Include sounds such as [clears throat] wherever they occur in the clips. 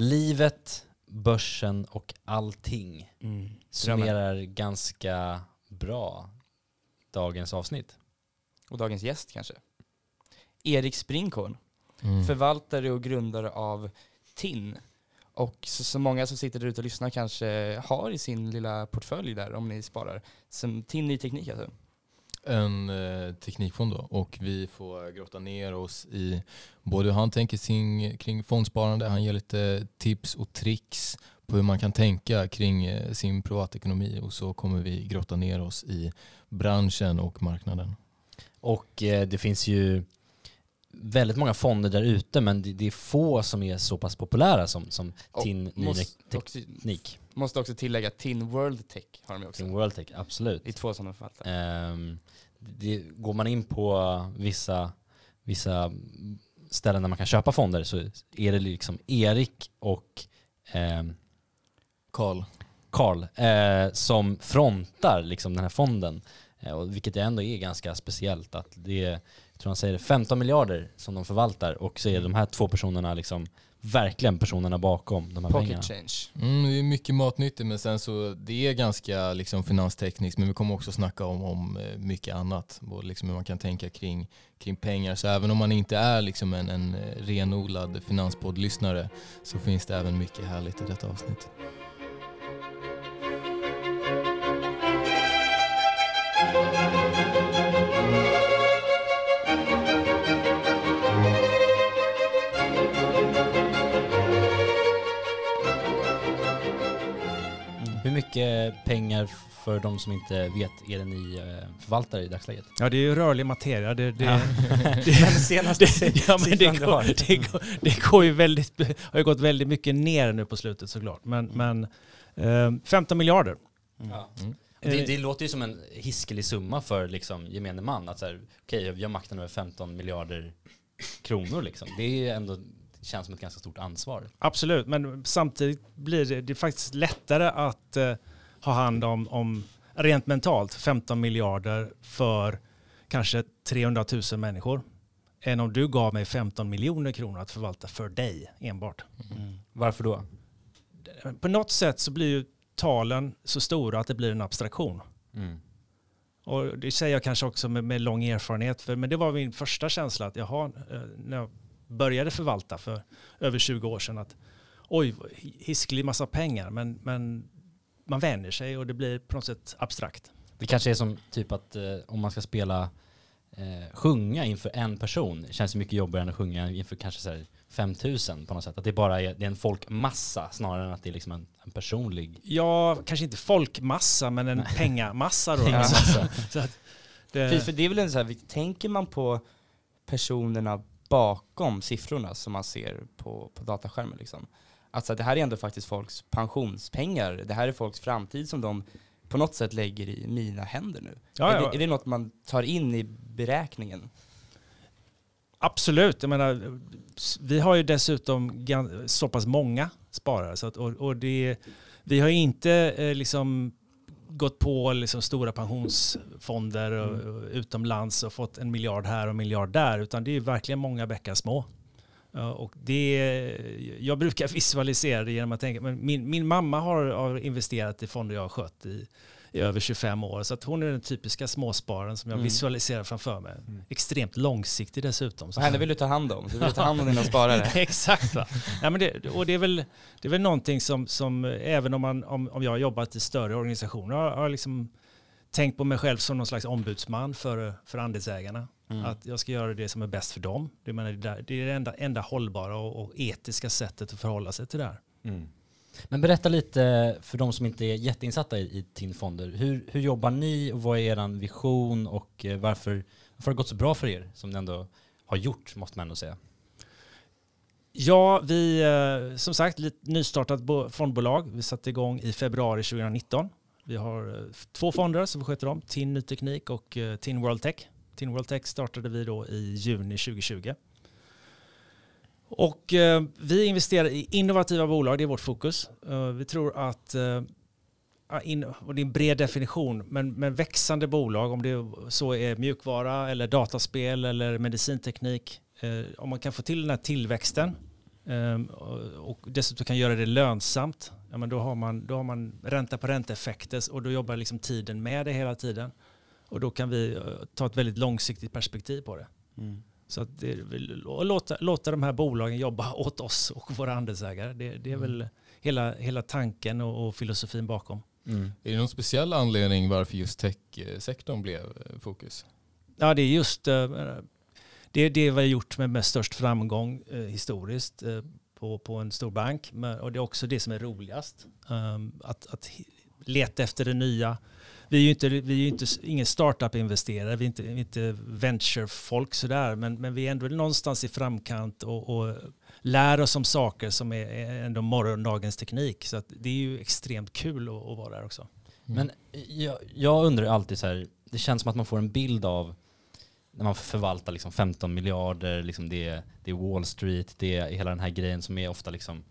livet, börsen och allting Mm. summerar ganska bra dagens avsnitt. Och dagens gäst kanske. Erik Springhorn, Mm. förvaltare och grundare av TIN. Och så, så många som sitter där ute och lyssnar kanske har i sin lilla portfölj där om ni sparar. Som TIN Ny Teknik alltså. En eh, teknikfond då och vi får grotta ner oss i både hur han tänker sin, kring fondsparande, han ger lite tips och tricks på hur man kan tänka kring eh, sin privatekonomi och så kommer vi grotta ner oss i branschen och marknaden. Och eh, det finns ju väldigt många fonder där ute men det, det är få som är så pass populära som, som Och TIN Ny Teknik. Måste också tillägga TIN World Tech har de ju också. TIN World Tech, absolut. Det är två sådana förvaltare. Ehm, det, går man in på vissa, vissa ställen där man kan köpa fonder så är det liksom Erik och ehm, Karl. Carl eh, som frontar liksom den här fonden. Eh, och vilket ändå är ganska speciellt att det är, jag tror han säger det, 15 miljarder som de förvaltar och så är de här två personerna liksom verkligen personerna bakom de här pengarna. Pocket change. Mm, det är mycket matnyttigt men sen så det är ganska liksom finanstekniskt men vi kommer också snacka om, om eh, mycket annat. Både liksom hur man kan tänka kring, kring pengar. Så även om man inte är liksom en, en eh, renodlad finanspoddlyssnare så finns det även mycket härligt i detta avsnitt. Hur mycket pengar för de som inte vet är det ni eh, förvaltar i dagsläget? Ja, det är ju rörlig materia. Det, det, Ja. [laughs] det, Men senaste [laughs] det, ja, men det, går, det, går, det går ju väldigt, har ju gått väldigt mycket ner nu på slutet såklart. Men, men eh, 15 miljarder. Ja. Mm. Det, det låter ju som en hiskelig summa för liksom gemene man. Att så här, okej, vi har makten över 15 miljarder kronor liksom. Det är ju ändå, känns som ett ganska stort ansvar. Absolut, men samtidigt blir det, det faktiskt lättare att eh, ha hand om, om, rent mentalt, 15 miljarder för kanske 300 000 människor. Än om du gav mig 15 miljoner kronor att förvalta för dig enbart. Varför då? På något sätt så blir ju talen så stora att det blir en abstraktion. Mm. Och det säger jag kanske också med, med lång erfarenhet, för, men det var min första känsla att jaha, eh, när jag började förvalta för över 20 år sedan, att oj, hisklig massa pengar, men, men man vänjer sig och det blir på något sätt abstrakt. Det kanske är som typ att eh, om man ska spela eh, sjunga inför en person, det känns mycket jobbigare än att sjunga inför kanske så här 5000 på något sätt. Att det bara är, det är en folkmassa snarare än att det är liksom en, en personlig Ja, kanske inte folkmassa, men en pengamassa då. [laughs] pengamassa. [laughs] Så att För, det, för det är väl en så här, tänker man på personerna bakom siffrorna som man ser på, på dataskärmen liksom. Alltså det här är ändå faktiskt folks pensionspengar, det här är folks framtid som de på något sätt lägger i mina händer nu. Ja, är, det, är det något man tar in i beräkningen? Absolut, jag menar, vi har ju dessutom så pass många sparare. Så att, och, och det, vi har inte eh, liksom gått på liksom stora pensionsfonder och, och utomlands och fått en miljard här och en miljard där, utan det är verkligen många bäckar små. Och det, jag brukar [laughs] visualisera det genom att tänka, men min, min mamma har, har investerat i fonder jag har skött i, i över 25 år, så att hon är den typiska småspararen som jag Mm. visualiserar framför mig. Extremt långsiktig dessutom. Henne vill du ta hand om, du vill [laughs] ta hand om dina sparare. [laughs] Exakt. Va? Ja, men det, och det är väl, det är väl någonting som, som även om, man, om, om jag har jobbat i större organisationer, har, har liksom tänkt på mig själv som någon slags ombudsman för, för andelsägarna. Mm. Att jag ska göra det som är bäst för dem. Det, menar, det är det enda, enda hållbara och, och etiska sättet att förhålla sig till det här. Mm. Men berätta lite för de som inte är jätteinsatta i, i TIN Fonder. Hur, hur jobbar ni och vad är er vision och eh, varför, varför har det gått så bra för er som ni ändå har gjort måste man ändå säga. Ja, vi, eh, som sagt, lite nystartat fondbolag. Vi satte igång i februari 2019. Vi har eh, två fonder som vi sköter om, TIN Ny Teknik och TIN World Tech. TIN World Tech startade vi då i juni 2020. Och eh, vi investerar i innovativa bolag, det är vårt fokus. Eh, vi tror att, eh, ah, in, och det är en bred definition, men, men växande bolag, om det så är mjukvara eller dataspel eller medicinteknik, eh, om man kan få till den här tillväxten och, och dessutom kan göra det lönsamt, ja, men då, har man, då har man ränta på ränta-effekter och då jobbar liksom tiden med det hela tiden. Och då kan vi eh, ta ett väldigt långsiktigt perspektiv på det. Mm. Så att det, låta, låta de här bolagen jobba [laughs] åt oss och våra andelsägare. Det, det är Mm. väl hela, hela tanken och, och filosofin bakom. Mm. Är det någon speciell anledning varför just techsektorn blev eh, fokus? Ja, det är just eh, det, är det vi har gjort med, med störst framgång eh, historiskt eh, på, på en stor bank. Men, och det är också det som är roligast. Um, att, att leta efter det nya. Vi är ju inte, vi är ju inte ingen startup-investerare, vi är inte, inte venture-folk sådär, men, men vi är ändå någonstans i framkant och, och lär oss om saker som är, ändå morgondagens teknik. Så att det är ju extremt kul att, att vara där också. Mm. Men eh, jag, jag undrar alltid så här, det känns som att man får en bild av när man förvaltar liksom 15 miljarder, liksom det, det är Wall Street, det är hela den här grejen som är ofta liksom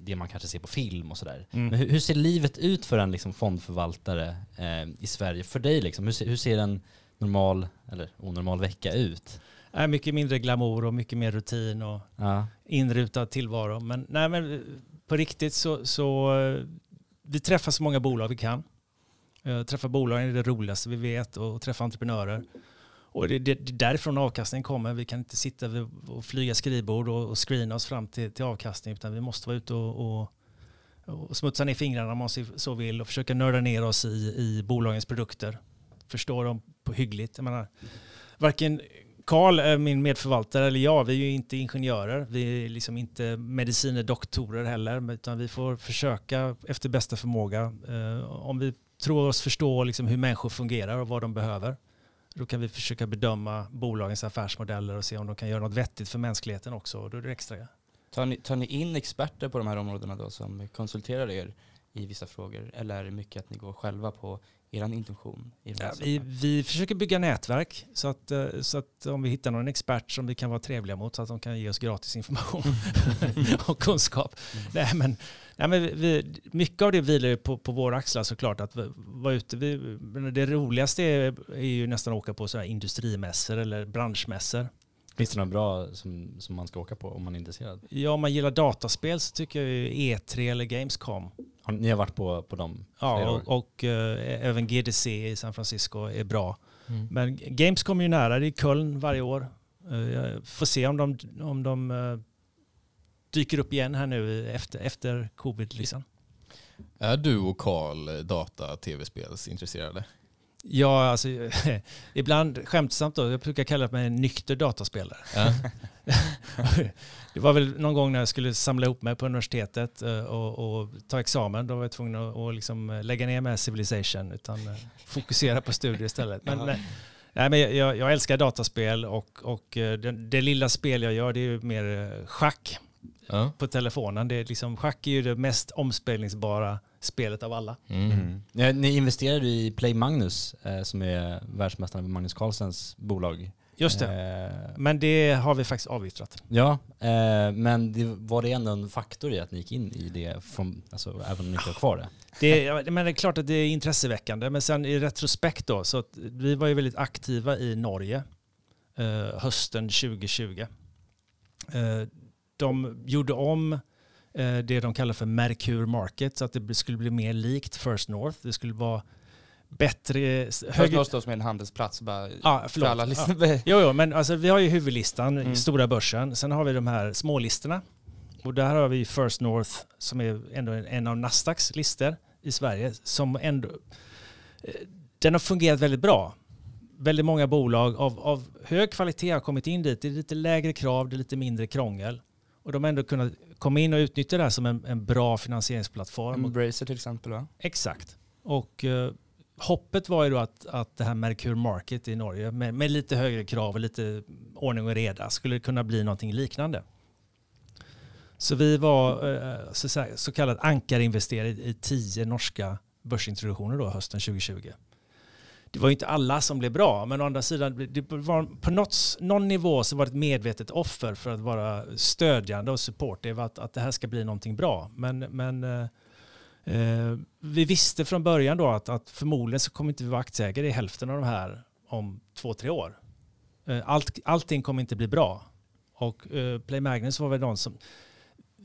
det man kanske ser på film och sådär. Mm. Men hur, hur ser livet ut för en liksom fondförvaltare eh, i Sverige? För dig liksom, hur ser, hur ser en normal, eller onormal vecka ut? Är mycket mindre glamour och mycket mer rutin och Ja. inrutad tillvaro. Men, nej, men på riktigt så, så eh, vi träffar så många bolag vi kan. Träffa bolagen är det roligaste vi vet och träffa entreprenörer. Och det, det, det är därifrån avkastningen kommer. Vi kan inte sitta och flyga skrivbord och, och screena oss fram till, till avkastning utan vi måste vara ute och, och, och smutsa ner fingrarna om man så- vill och försöka nörda ner oss i, i bolagens produkter. Förstå dem på hyggligt. Jag menar, varken Karl, eh, min medförvaltare, eller jag, vi är ju inte ingenjörer. Vi är liksom inte mediciner, doktorer heller, utan vi får försöka efter bästa förmåga. Eh, om vi tror oss förstå liksom hur människor fungerar och vad de behöver, då kan vi försöka bedöma bolagens affärsmodeller och se om de kan göra något vettigt för mänskligheten också. Och då är det extra. Tar ni, tar ni in experter på de här områdena då som konsulterar er i vissa frågor? Eller är det mycket att ni går själva på er intention? Ja, vi, vi försöker bygga nätverk så att, eh, så att om vi hittar någon expert som vi kan vara trevliga mot så att de kan ge oss gratis information [laughs] [laughs] och kunskap. Nej, men, nej, men vi- mycket av det vilar ju på, på våra axlar såklart. Att vi- vara ute, vi, det roligaste är, är ju nästan att åka på så här industrimässor eller branschmässor. Finns det något bra som, som man ska åka på om man är intresserad? Ja, om man gillar dataspel så tycker jag ju E3 eller Gamescom. Har, ni har varit på, på dem Ja, år? och, och eh, även GDC i San Francisco är bra. Mm. Men Games kommer ju nära, det är i Köln varje år. Eh, Jag får se om de, om de eh, dyker upp igen här nu efter, efter covid. Liksom. Är du och Karl data tv-spelsintresserade? Ja, alltså, [laughs] ibland skämtsamt då, jag brukar kalla mig en nykter dataspelare. Ja. [laughs] Det var väl någon gång när jag skulle samla ihop mig på universitetet eh, och, och ta examen. Då var jag tvungen att, att liksom lägga ner med Civilization utan eh, fokusera på studier istället. Men, Jaha. nej, men jag, jag älskar dataspel och, och eh, det, det lilla spel jag gör det är ju mer schack Ja. på telefonen. Det är liksom, schack är ju det mest omspelningsbara spelet av alla. Mm. Ja, ni investerade i Play Magnus eh, som är världsmästaren med Magnus Carlsens bolag. Just det. Eh, Men det har vi faktiskt avyttrat. ja, eh, men det, var det ändå en faktor i att ni gick in i det, från, alltså, även om ni inte har kvar det? Det är, men det är klart att det är intresseväckande. Men sen i retrospekt då, så att vi var ju väldigt aktiva i Norge eh, hösten 2020. Eh, de gjorde om eh, det de kallar för Mercure Market så att det skulle bli mer likt First North. Det skulle vara bättre... Först måste som är en handelsplats, bara Ja, för alla Ja. liksom. [laughs] Jo, jo, men alltså, vi har ju huvudlistan, Mm. stora börsen. Sen har vi de här smålistorna. Och där har vi First North som är ändå en, en av Nasdaqs listor i Sverige. Som ändå, eh, den har fungerat väldigt bra. Väldigt många bolag av, av hög kvalitet har kommit in dit. Det är lite lägre krav, det är lite mindre krångel. Och de har ändå kunnat komma in och utnyttja det här som en, en bra finansieringsplattform. Embracer till exempel va? Exakt. Och eh, hoppet var ju då att, att det här Mercure Market i Norge med, med lite högre krav och lite ordning och reda skulle kunna bli någonting liknande. Så vi var eh, så, så, kallad ankarinvesterare i i tio norska börsintroduktioner då hösten 2020. Det var ju inte alla som blev bra, men å andra sidan, det var på något, någon nivå så var det ett medvetet offer för att vara stödjande och supportive att, att det här ska bli någonting bra. Men, men eh, eh vi visste från början då att, att förmodligen så kommer inte vi vara aktieägare i hälften av de här om två, tre år. Eh, allt, allting kommer inte bli bra. Och eh, Play Magnus var väl de som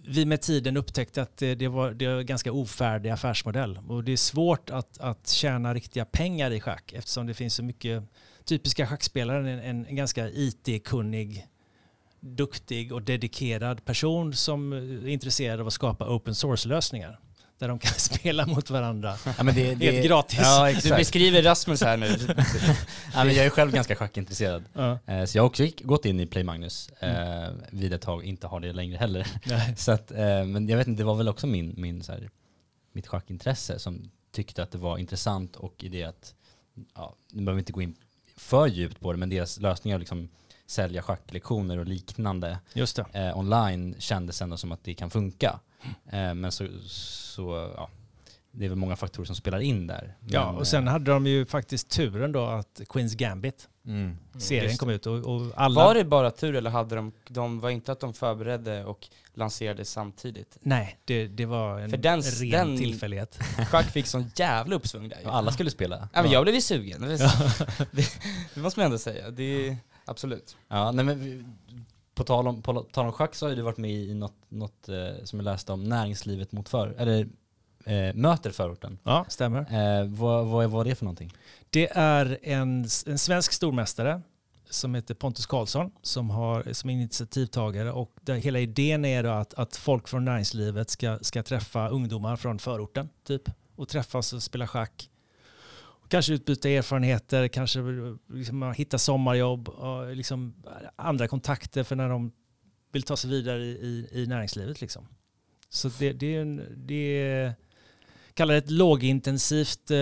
vi med tiden upptäckte att det, det, var, det var en ganska ofärdig affärsmodell. Och det är svårt att, att tjäna riktiga pengar i schack eftersom det finns så mycket typiska schackspelare, en, en ganska IT-kunnig, duktig och dedikerad person som är intresserad av att skapa open source-lösningar där de kan [laughs] spela mot varandra Ja, men det, det, helt gratis. Ja, [laughs] Du beskriver Rasmus här nu. [laughs] ja, men jag är själv ganska schackintresserad. Ja. Eh, Så jag har också gick- gått in i Play Magnus eh, vid ett tag, inte har det längre heller. Nej. Så att, eh, men jag vet inte, det var väl också min, min så här, mitt schackintresse som tyckte att det var intressant och i det att, ja, nu behöver vi inte gå in för djupt på det, men deras lösningar liksom sälja schacklektioner och liknande Just det. eh, online kändes ändå som att det kan funka. Eh, men så, så ja, det är väl många faktorer som spelar in där. Ja, Men, och sen eh, hade de ju faktiskt turen då att Queens Gambit, Mm. serien Just kom ut och, och alla... Var det bara tur eller hade de, de var inte att de förberedde och lanserade samtidigt? Nej, det, det var en För den- ren den- tillfällighet. Schack fick sån jävla uppsvung där ju. och alla skulle spela. Ja, men jag blev ju sugen. [laughs] Det, det, måste man ändå säga. Det är, absolut. Ja, nej men vi, på tal om, på tal om schack så har du varit med i något, något eh, som jag läste om, näringslivet mot för, eller eh, möter förorten. Ja, stämmer. Eh, vad, vad var det för någonting? Det är en, en svensk stormästare som heter Pontus Karlsson som, har, som är initiativtagare och där hela idén är då att, att folk från näringslivet ska, ska träffa ungdomar från förorten typ och träffas och spela schack. Kanske utbyta erfarenheter, kanske liksom hitta sommarjobb och liksom andra kontakter för när de vill ta sig vidare i, i, i näringslivet. Liksom. Så det, det är en, det är, kallar det ett lågintensivt eh,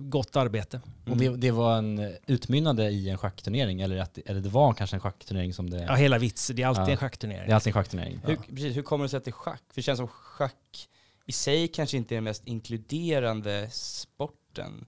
gott arbete. Och det, det var en utmynnade i en schackturnering eller, att, eller det var kanske en schackturnering som det... Ja, hela vitsen. Det är alltid Ja. en schackturnering. det är alltid en schackturnering. Hur, precis, hur kommer det sig att det är schack? För det känns som schack i sig kanske inte är den mest inkluderande sporten.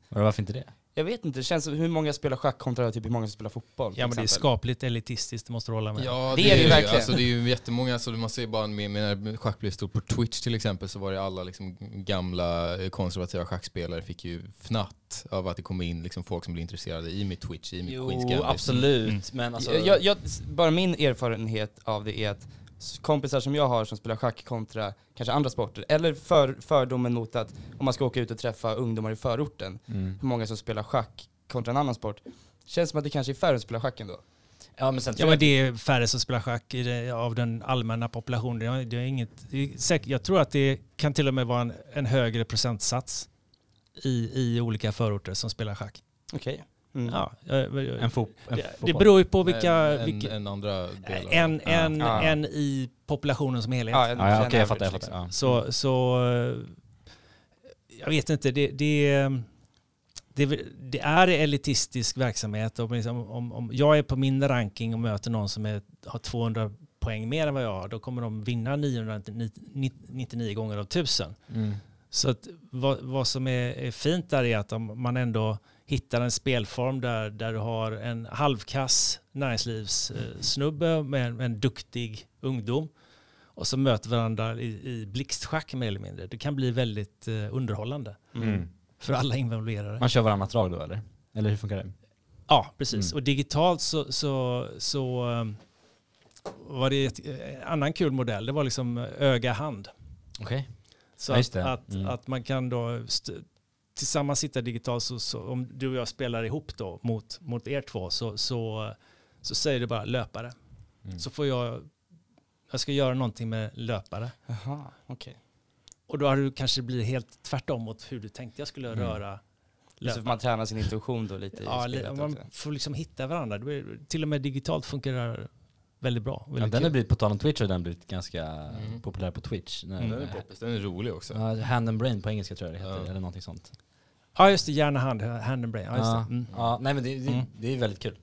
Och varför inte det? Jag vet inte, det känns som hur många spelar schack kontra typ hur många som spelar fotboll. Ja, men det är exempel. skapligt elitistiskt, det måste du hålla med. Ja, Det är det ju verkligen. Alltså, det är ju jättemånga, alltså, man ser bara med, med när schack blev stort på Twitch till exempel så var det alla liksom, gamla eh, konservativa schackspelare fick ju fnatt av att det kom in liksom, folk som blev intresserade i mitt Twitch, i mitt Queens Gambit. absolut. Mm. Men alltså, jag, jag, bara min erfarenhet av det är att kompisar som jag har som spelar schack kontra kanske andra sporter, eller för, fördomen mot att om man ska åka ut och träffa ungdomar i förorten, mm. hur många som spelar schack kontra en annan sport. Känns som att det kanske är färre som spelar schack ändå. Ja men sen Ja, men det är färre som spelar schack i det, av den allmänna populationen. Det är, det är inget, det är säkert, jag tror att det kan till och med vara en, en högre procentsats i, i olika förorter som spelar schack. Okej. Mm. Ja, en, fo, en det, det beror ju på vilka... en, vilka en andra del en, en, Ja. en i populationen som helhet. Ja, en- Ja, ja, en okej jag fattar. Jag liksom. fattar. Ja. Så, så eh, jag vet inte, det, det, det, det är elitistisk verksamhet. Och liksom, om, om jag är på min ranking och möter någon som är, har 200 poäng mer än vad jag har, då kommer de vinna 999 gånger av 1000. Mm. Så att vad, vad som är, är fint där är att om man ändå hittar en spelform där, där du har en halvkass näringslivssnubbe med en, med en duktig ungdom och så möter varandra i, i blixtschack mer eller mindre. Det kan bli väldigt eh, underhållande Mm. för alla involverade. Man kör varannat drag då eller? Eller hur funkar det? Ja, precis. Mm. Och digitalt så, så, så um, var det ett, en annan kul modell. Det var liksom öga-hand. Okej. Så Ja, att, Mm. att man kan då tillsammans sitta digitalt, så, så om du och jag spelar ihop då mot, mot er två så, så, så säger du bara löpare. Mm. Så får jag, jag ska göra någonting med löpare. Jaha, okej. Och då har du kanske blivit helt tvärtom mot hur du tänkte jag skulle Mm. röra Så får löpare. man träna sin intuition då lite Ja, i spelet man också. får liksom hitta varandra. Det till och med digitalt funkar väldigt bra. Ja, Väldigt den har blivit, på tal om Twitch har den blivit ganska Mm. populär på Twitch. När, Mm. Den är poppis, den är rolig också. Ja, hand and brain på engelska tror jag det heter, Ja. eller någonting sånt. Ja, just det. Hjärna, hand, hand and brain. Ja, just Ja. det. Mm. Ja, nej men det, det, Mm. det är väldigt kul.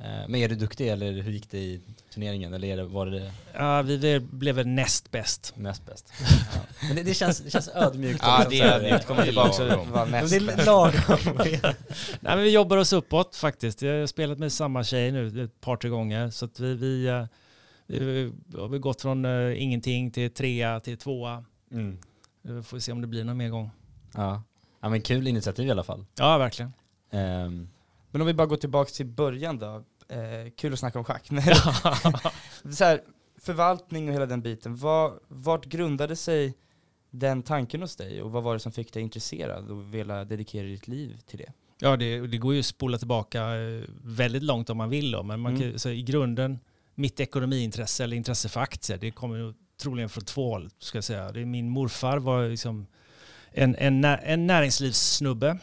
Eh, Men är du duktig eller hur gick det i turneringen? Eller är det, var det det Ja, vi väl- blev väl näst bäst. näst bäst? [laughs] Ja. Men det, det, känns, det känns ödmjukt. Ja, det är ödmjukt. Komma Det tillbaka och vara näst det är lagom. [laughs] Nej, men vi jobbar oss uppåt faktiskt. Jag har spelat med samma tjej nu ett par, tre gånger. Så att vi, vi, eh, vi har gått från eh, ingenting till trea till tvåa. Mm. Vi får se om det blir någon mer gång. Ja. ja, men kul initiativ i alla fall. Ja, verkligen. Mm. Men om vi bara går tillbaka till början då. Eh, kul att snacka om schack. [laughs] så här, förvaltning och hela den biten, vad, vart grundade sig den tanken hos dig och vad var det som fick dig intresserad och vilja dedikera ditt liv till det? Ja, det, det går ju att spola tillbaka eh, väldigt långt om man vill då, men man Mm. kan, så i grunden, mitt ekonomiintresse eller intresse för aktier, det kommer troligen från två håll, ska jag säga. Det min morfar var liksom en, en, en näringslivssnubbe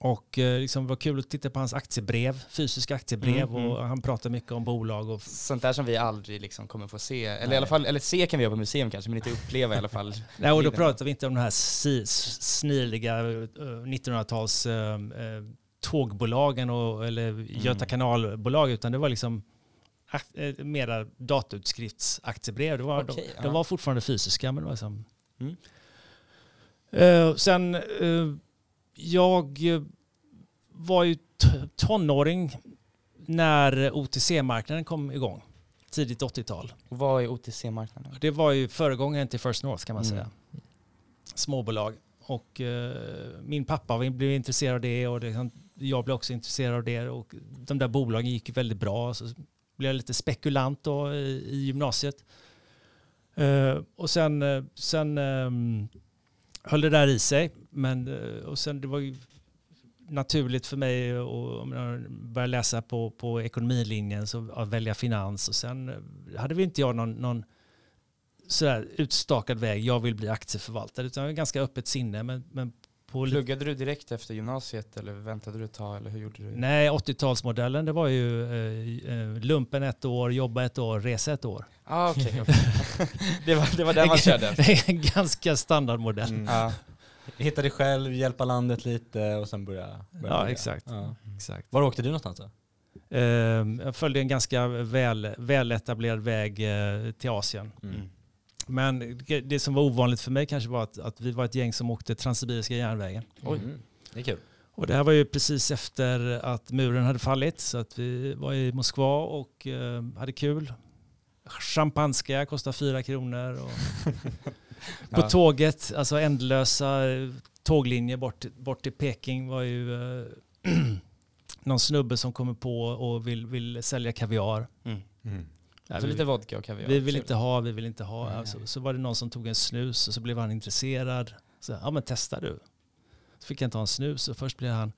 och eh, liksom var kul att titta på hans aktiebrev, fysiska aktiebrev Mm, mm. och han pratade mycket om bolag och Sånt där som vi aldrig liksom kommer få se, eller Nej. i alla fall, eller se kan vi göra på museum kanske, men inte uppleva i alla fall. [laughs] Nej, och då pratar vi inte om de här si, s- snirliga eh, 1900-tals eh, eh, tågbolagen och, eller Göta kanalbolag, utan det var liksom mera datautskriftsaktiebrev. Det var, Okej, de, de var fortfarande fysiska, men det var liksom... Mm. Eh, sen, eh, jag eh, var ju tonåring när OTC-marknaden kom igång, tidigt 80-tal. Och vad är OTC-marknaden? Det var ju föregångaren till First North kan man Mm. säga. Småbolag. Och eh, min pappa blev intresserad av det och det, jag blev också intresserad av det. Och de där bolagen gick väldigt bra. Så blev jag lite spekulant då i, i gymnasiet. Eh, och sen, eh, sen ehm, höll det där i sig. Men, eh, och sen det var ju naturligt för mig att om jag började läsa på, på ekonomilinjen så att välja finans. Och sen eh, hade vi inte jag någon, någon sådär utstakad väg, jag vill bli aktieförvaltare. Utan jag har ganska öppet sinne. Men, men Pluggade du direkt efter gymnasiet eller väntade du ett tag eller hur gjorde du? Nej, 80-talsmodellen det var ju eh, eh, lumpen ett år, jobba ett år, resa ett år. Ah, okej, okej. [laughs] det, var, det var där man körde. [laughs] Det är en ganska standardmodell. Mm. Ja. Hitta dig själv, hjälpa landet lite och sen börja, börja Ja, exakt. Ja. Exakt. Var åkte du någonstans då? Eh, jag följde en ganska väl, väletablerad väg eh, till Asien. Mm. Men det- som var ovanligt för mig kanske var att, att vi var ett gäng som åkte Transsibiriska järnvägen. Oj. Mm. Det är kul. Och det här var ju precis efter att muren hade fallit så att vi var i Moskva och eh, hade kul. Champanska kostar fyra kronor. Och [laughs] på Ja. tåget, alltså ändlösa tåglinjer bort, bort till Peking var ju eh, [clears throat] någon snubbe som kommer på och vill, vill sälja kaviar. Mm. Ja, Så vi, lite vodka och kaviar. vi vill inte ha, vi vill inte ha. Nej. Alltså, så var det någon som tog en snus och så blev han intresserad. Så, ja men testa du. Så fick han ta en snus och först blev han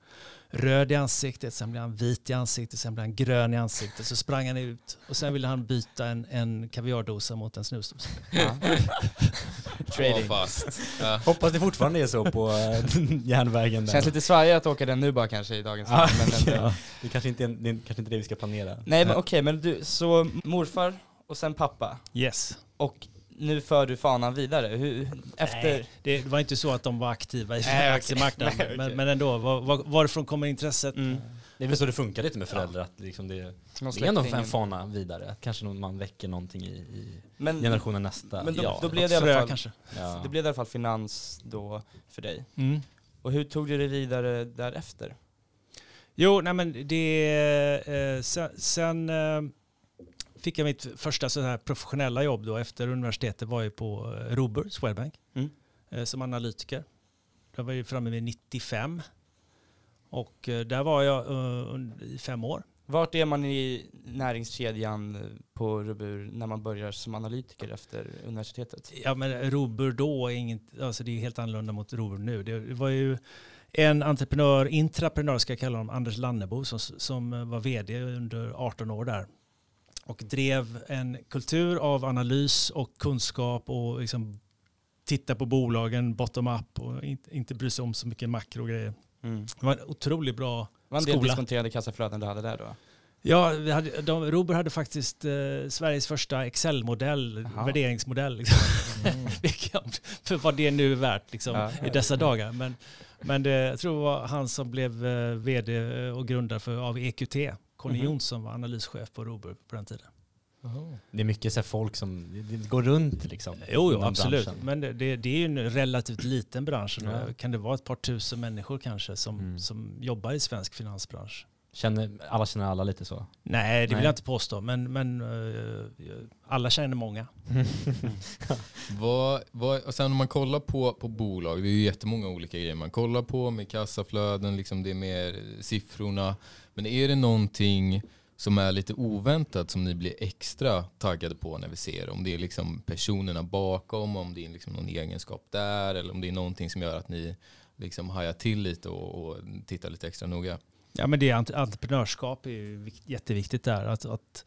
röd i ansiktet, sen blev han vit i ansiktet, sen blev han grön i ansiktet. Så sprang han ut och sen ville han byta en, en kaviardosa mot en snusdosa. Ja. [laughs] Trading. Fast. Ja. Hoppas det fortfarande är så på äh, [laughs] järnvägen där. Känns lite svajigt att åka den nu bara kanske i dagens läge, men [laughs] ja. Det kanske inte är, det är kanske inte det vi ska planera. Nej men okej, men du, så morfar och sen pappa. Yes. Och nu för du fanan vidare. Hur, efter... Nej, det var inte så att de var aktiva i [laughs] Nej, aktiemarknaden. Nej, okej. men, men ändå, var, var, varifrån kommer intresset? Mm. Det är väl så det funkar lite med föräldrar, att liksom det, det är ändå en fana vidare. Att kanske man väcker någonting i, i Men, generationen nästa. men då, Ja, då blev det i alla fall, kanske. ja. det blev i alla fall finans då för dig. Mm. Och hur tog du dig vidare därefter? Jo, nej men det... Eh, sen sen eh, fick jag mitt första så här professionella jobb då efter universitetet var ju på eh, Robur, Swedbank, Mm. eh, som analytiker. Jag var ju framme vid 95. Och eh, där var jag i fem år. Vart är man i näringskedjan på Rubur när man börjar som analytiker efter universitetet? Ja men Robur då är inget, alltså det är helt annorlunda mot Robur nu. Det var ju en entreprenör, intraprenör ska jag kalla honom, Anders Lannebo som, som var vd under 18 år där. Och drev en kultur av analys och kunskap och liksom titta på bolagen bottom up och inte, inte bry sig om så mycket makrogrejer. Mm. Det var en otroligt bra Var en del Skola. diskonterade kassaflöden du hade där då? Ja, vi hade, de, Robur hade faktiskt eh, Sveriges första Excel-modell, värderingsmodell. Liksom. [laughs] Vilket- För vad det nu är värt liksom, Ja. i dessa dagar. Men, men det, jag tror det var han som blev eh, vd och grundare för, av EQT. Conny Mhm. Jonsson var analyschef på Robur på den tiden. Det är mycket så här folk som går runt liksom. Jo, jo absolut. branschen. Men det, det, det är ju en relativt liten bransch. Ja. Kan det vara ett par tusen människor kanske som, Mm. som jobbar i svensk finansbransch? Känner, alla känner alla lite så. Nej, det vill Nej. jag inte påstå. Men, men eh, alla känner många. [laughs] Vad, vad, och sen om man kollar på, på bolag, det är ju jättemånga olika grejer man kollar på med kassaflöden, liksom det är mer siffrorna. Men är det någonting som är lite oväntat som ni blir extra taggade på när vi ser? Om det är liksom personerna bakom, om det är liksom någon egenskap där eller om det är någonting som gör att ni liksom hajar till lite och, och tittar lite extra noga? Ja, men det är entreprenörskap är ju jätteviktigt där. Att, att,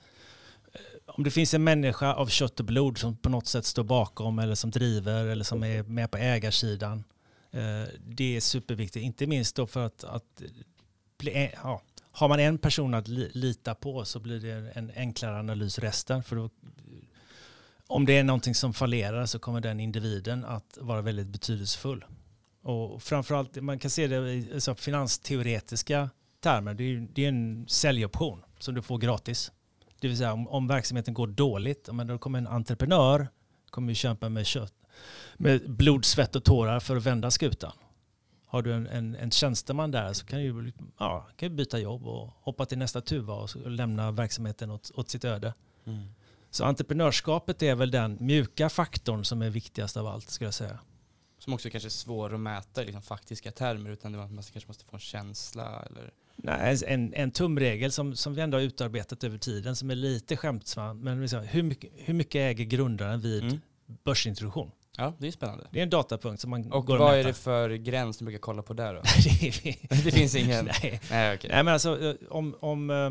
eh, om det finns en människa av kött och blod som på något sätt står bakom eller som driver eller som är med på ägarsidan. Eh, det är superviktigt, inte minst då för att, att bli, ja, har man en person att lita på så blir det en enklare analys resten. För då, om det är någonting som fallerar så kommer den individen att vara väldigt betydelsefull. Och framförallt, man kan se det i alltså, finansteoretiska termer. Det är, det är en säljoption som du får gratis. Det vill säga om, om verksamheten går dåligt, men då kommer en entreprenör kommer kämpa med kött, med blod, svett och tårar för att vända skutan. Har du en, en, en tjänsteman där så kan du ja, kan byta jobb och hoppa till nästa tuva och, lämna verksamheten åt, åt sitt öde. Så entreprenörskapet är väl den mjuka faktorn som är viktigast av allt skulle jag säga. Som också kanske är svår att mäta i liksom faktiska termer utan man kanske måste få en känsla eller Nej, en, en tumregel som, som vi ändå har utarbetat över tiden som är lite skämtsam. Men liksom, hur, mycket, hur mycket äger grundaren vid Mm. börsintroduktion? Ja, det är spännande. Det är en datapunkt som man Och går vad att är det för gräns du brukar kolla på där då? [laughs] [laughs] det, finns ingen? Nej. Nej, okej. Nej, men alltså eh, om, om, eh,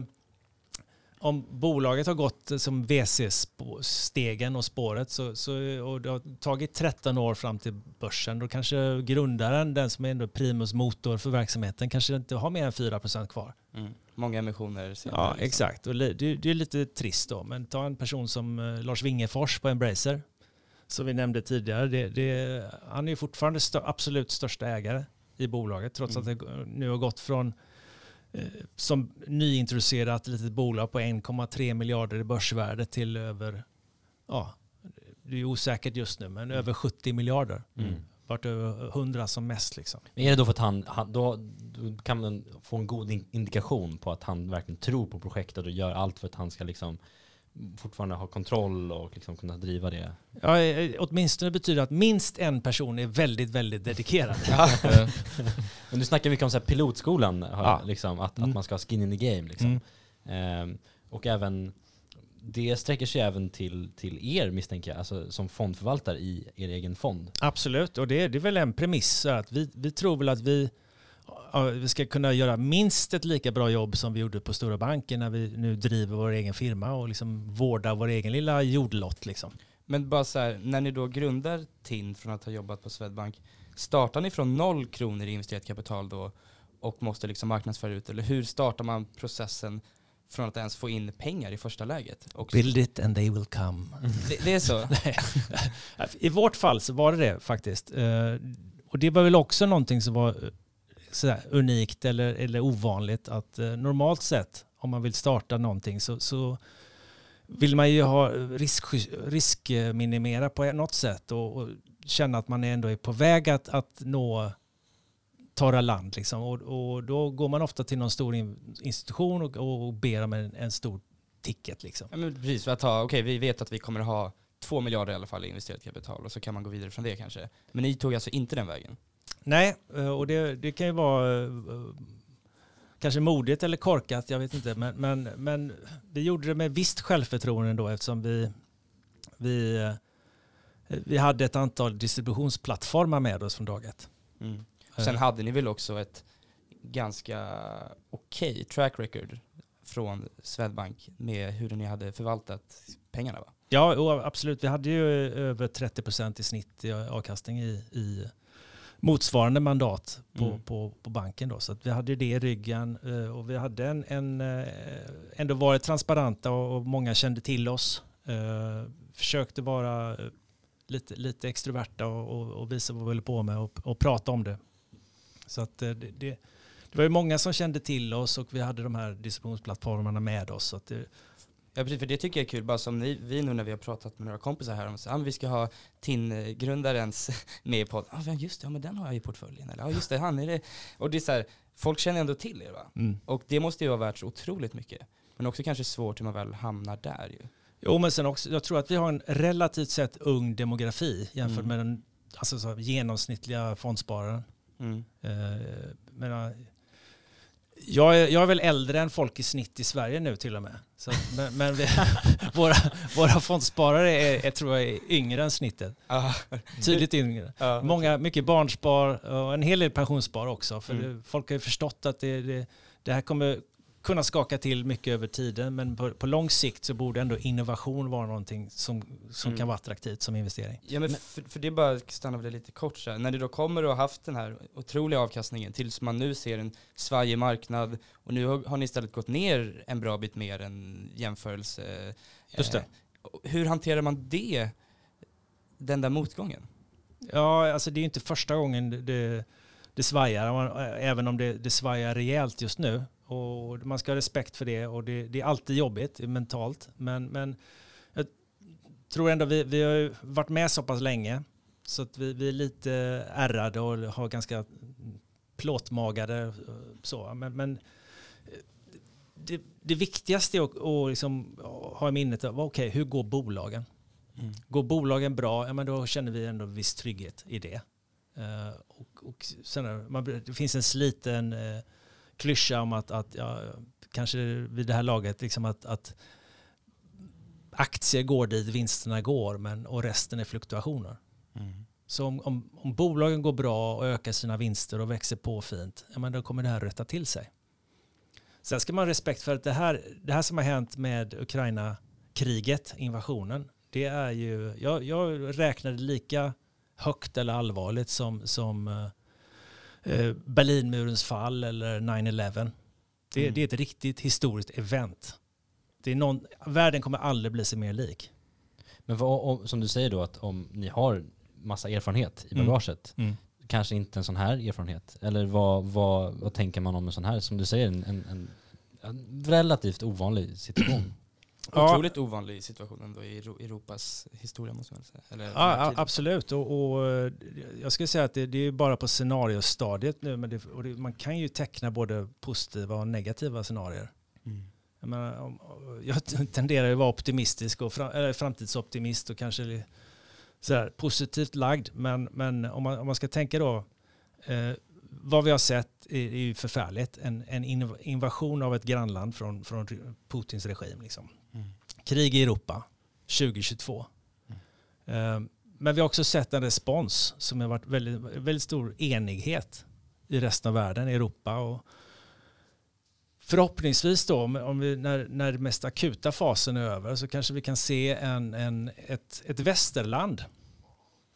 om bolaget har gått som VC-stegen och spåret så, så, och det har tagit 13 år fram till börsen, då kanske grundaren, den som är ändå primus motor för verksamheten, kanske inte har mer än 4% kvar. Mm. Många emissioner senare. Ja, liksom. exakt. Och det, det är lite trist då. Men ta en person som eh, Lars Wingefors på Embracer, som vi nämnde tidigare. Det, det, han är fortfarande stö, absolut största ägare i bolaget, trots Mm. att det nu har gått från som nyintroducerat litet bolag på 1,3 miljarder i börsvärde till över, ja, det är osäkert just nu, men över 70 miljarder. Mm. Vart över 100 som mest liksom. Men är det då för att han, han då, då kan man få en god in- indikation på att han verkligen tror på projektet och gör allt för att han ska liksom fortfarande ha kontroll och liksom kunna driva det. Ja, eh, åtminstone betyder det att minst en person är väldigt, väldigt dedikerad. [laughs] Eh, [laughs] Men du snackar mycket om så här pilotskolan, har Ja. liksom, att, Mm. att man ska ha skin in the game. Liksom. Mm. Ehm, och även, det sträcker sig även till, till er misstänker jag, alltså som fondförvaltare i er egen fond. Absolut, och det, är- det är väl en premiss. Att vi, vi tror väl att vi, vi ska kunna göra minst ett lika bra jobb som vi gjorde på Stora banken när vi nu driver vår egen firma och liksom vårdar vår egen lilla jordlott. Liksom. Men bara så här, när ni då grundar TIN från att ha jobbat på Swedbank, startar ni från noll kronor i investerat kapital då och måste liksom marknadsföra ut, eller hur startar man processen från att ens få in pengar i första läget? Och Build it and they will come. det, det är så? [laughs] I vårt fall så var det det faktiskt. Eh, Och det var väl också någonting som var sådär unikt eller, eller ovanligt. Att eh, normalt sett om man vill starta någonting så, så vill man ju ha risk, riskminimera på något sätt och, och känna att man ändå är på väg att, att nå torra land. Liksom. Och, och då går man ofta till någon stor institution och, och ber om en, en stor ticket. Liksom. Ja, men precis, för att ha, okay, vi vet att vi kommer ha två miljarder i alla fall i investerat kapital och så kan man gå vidare från det kanske. Men ni tog alltså inte den vägen? Nej, eh, och det, det kan ju vara eh, kanske modigt eller korkat, jag vet inte. Men, men, men vi gjorde det med visst självförtroende då eftersom vi, vi, eh, vi hade ett antal distributionsplattformar med oss från dag ett. Mm. Sen hade ni väl också ett ganska okej track record från Swedbank med hur ni hade förvaltat pengarna va? Ja, absolut. Vi hade ju över 30% i snitt i avkastning i, i motsvarande mandat på, Mm. på, på banken. Då. Så att vi hade det i ryggen eh, och vi hade en, en, eh, ändå varit transparenta och, många kände till oss. Eh, försökte vara lite, lite extroverta och, och, visa vad vi höll på med och, och prata om det. Så att det, det, det var ju många som kände till oss och vi hade de här distributionsplattformarna med oss. Så att det, Ja precis, för det tycker jag är kul, bara som ni, vi nu när vi har pratat med några kompisar här om att ah, vi ska ha TIN-grundarens [laughs] med i podden. Ah, just det, ja men den har jag i portföljen. Eller ja just det, han är det. Och det är så här, folk känner ändå till er va? mm. Och det måste ju vara värt så otroligt mycket. Men också kanske svårt hur man väl hamnar där ju. Jo, men sen också, jag tror att vi har en relativt sett ung demografi jämfört Mm. med den alltså, så, genomsnittliga fondspararen. Mm. Eh, Jag är, jag är väl äldre än folk i snitt i Sverige nu till och med. Så, men men vi, [laughs] våra, våra fondsparare är, är, tror jag är yngre än snittet. Ja. Tydligt yngre. Ja. Många, mycket barnspar och en hel del pensionsspar också. För Mm. folk har ju förstått att det, det, det här kommer kunna skaka till mycket över tiden. Men på, på lång sikt så borde ändå innovation vara någonting som, som Mm. kan vara attraktivt som investering. Ja, men för, för det är bara att stanna vid det lite kort så här. När det då kommer och har haft den här otroliga avkastningen tills man nu ser en svajig marknad och nu har, har ni istället gått ner en bra bit mer än jämförelse. Just det. Eh, hur hanterar man det, den där motgången? Ja, alltså det är inte första gången det, det, svajar, Man- även om det, det svajar rejält just nu. Och man ska ha respekt för det och det, det är alltid jobbigt mentalt. Men, men jag tror ändå vi, vi har ju varit med så pass länge så att vi, vi är lite ärrade och har ganska plåtmagade. Så. Men, men det, det viktigaste är att, att liksom ha i minnet, okej, hur går bolagen? Går bolagen bra, ja, men då känner vi ändå viss trygghet i det. Eh, och, och sen, man, det finns en sliten uh, klyscha om att, att ja, kanske vid det här laget, liksom att, att aktier går dit vinsterna går men, och resten är fluktuationer. Så om, om, om bolagen går bra och ökar sina vinster och växer på fint, ja, men då kommer det här rätta till sig. Sen ska man ha respekt för att det här, det här som har hänt med Ukraina-kriget, invasionen, det är ju, jag, jag räknade lika högt eller allvarligt som, som eh, Berlinmurens fall eller 9-11. Det, Mm. det är ett riktigt historiskt event. Det är någon, världen kommer aldrig bli sig mer lik. Men vad, om, som du säger då, att om ni har massa erfarenhet i Mm. bagaget, kanske inte en sån här erfarenhet? Eller vad, vad, vad tänker man om en sån här, som du säger, en, en, en relativt ovanlig situation? Ja. Otroligt ovanlig situation ändå i Euro- Europas historia måste man säga. Eller Ja, absolut. Och, och eh, jag skulle säga att det, det är bara på scenariostadiet nu. Men det, och det, man kan ju teckna både positiva och negativa scenarier. Mm. Jag, menar, jag tenderar ju att vara optimistisk och fram, eller framtidsoptimist och kanske li- sådär, positivt lagd. Men, men om, man, om man ska tänka då, eh, vad vi har sett är, är ju förfärligt. En, en inv- invasion av ett grannland från, från Putins regim. Liksom. Krig i Europa 2022. Eh, Men vi har också sett en respons som har varit väldigt, väldigt stor enighet i resten av världen, i Europa. Och förhoppningsvis då, om vi, när, när den mest akuta fasen är över, så kanske vi kan se en, en, ett, ett västerland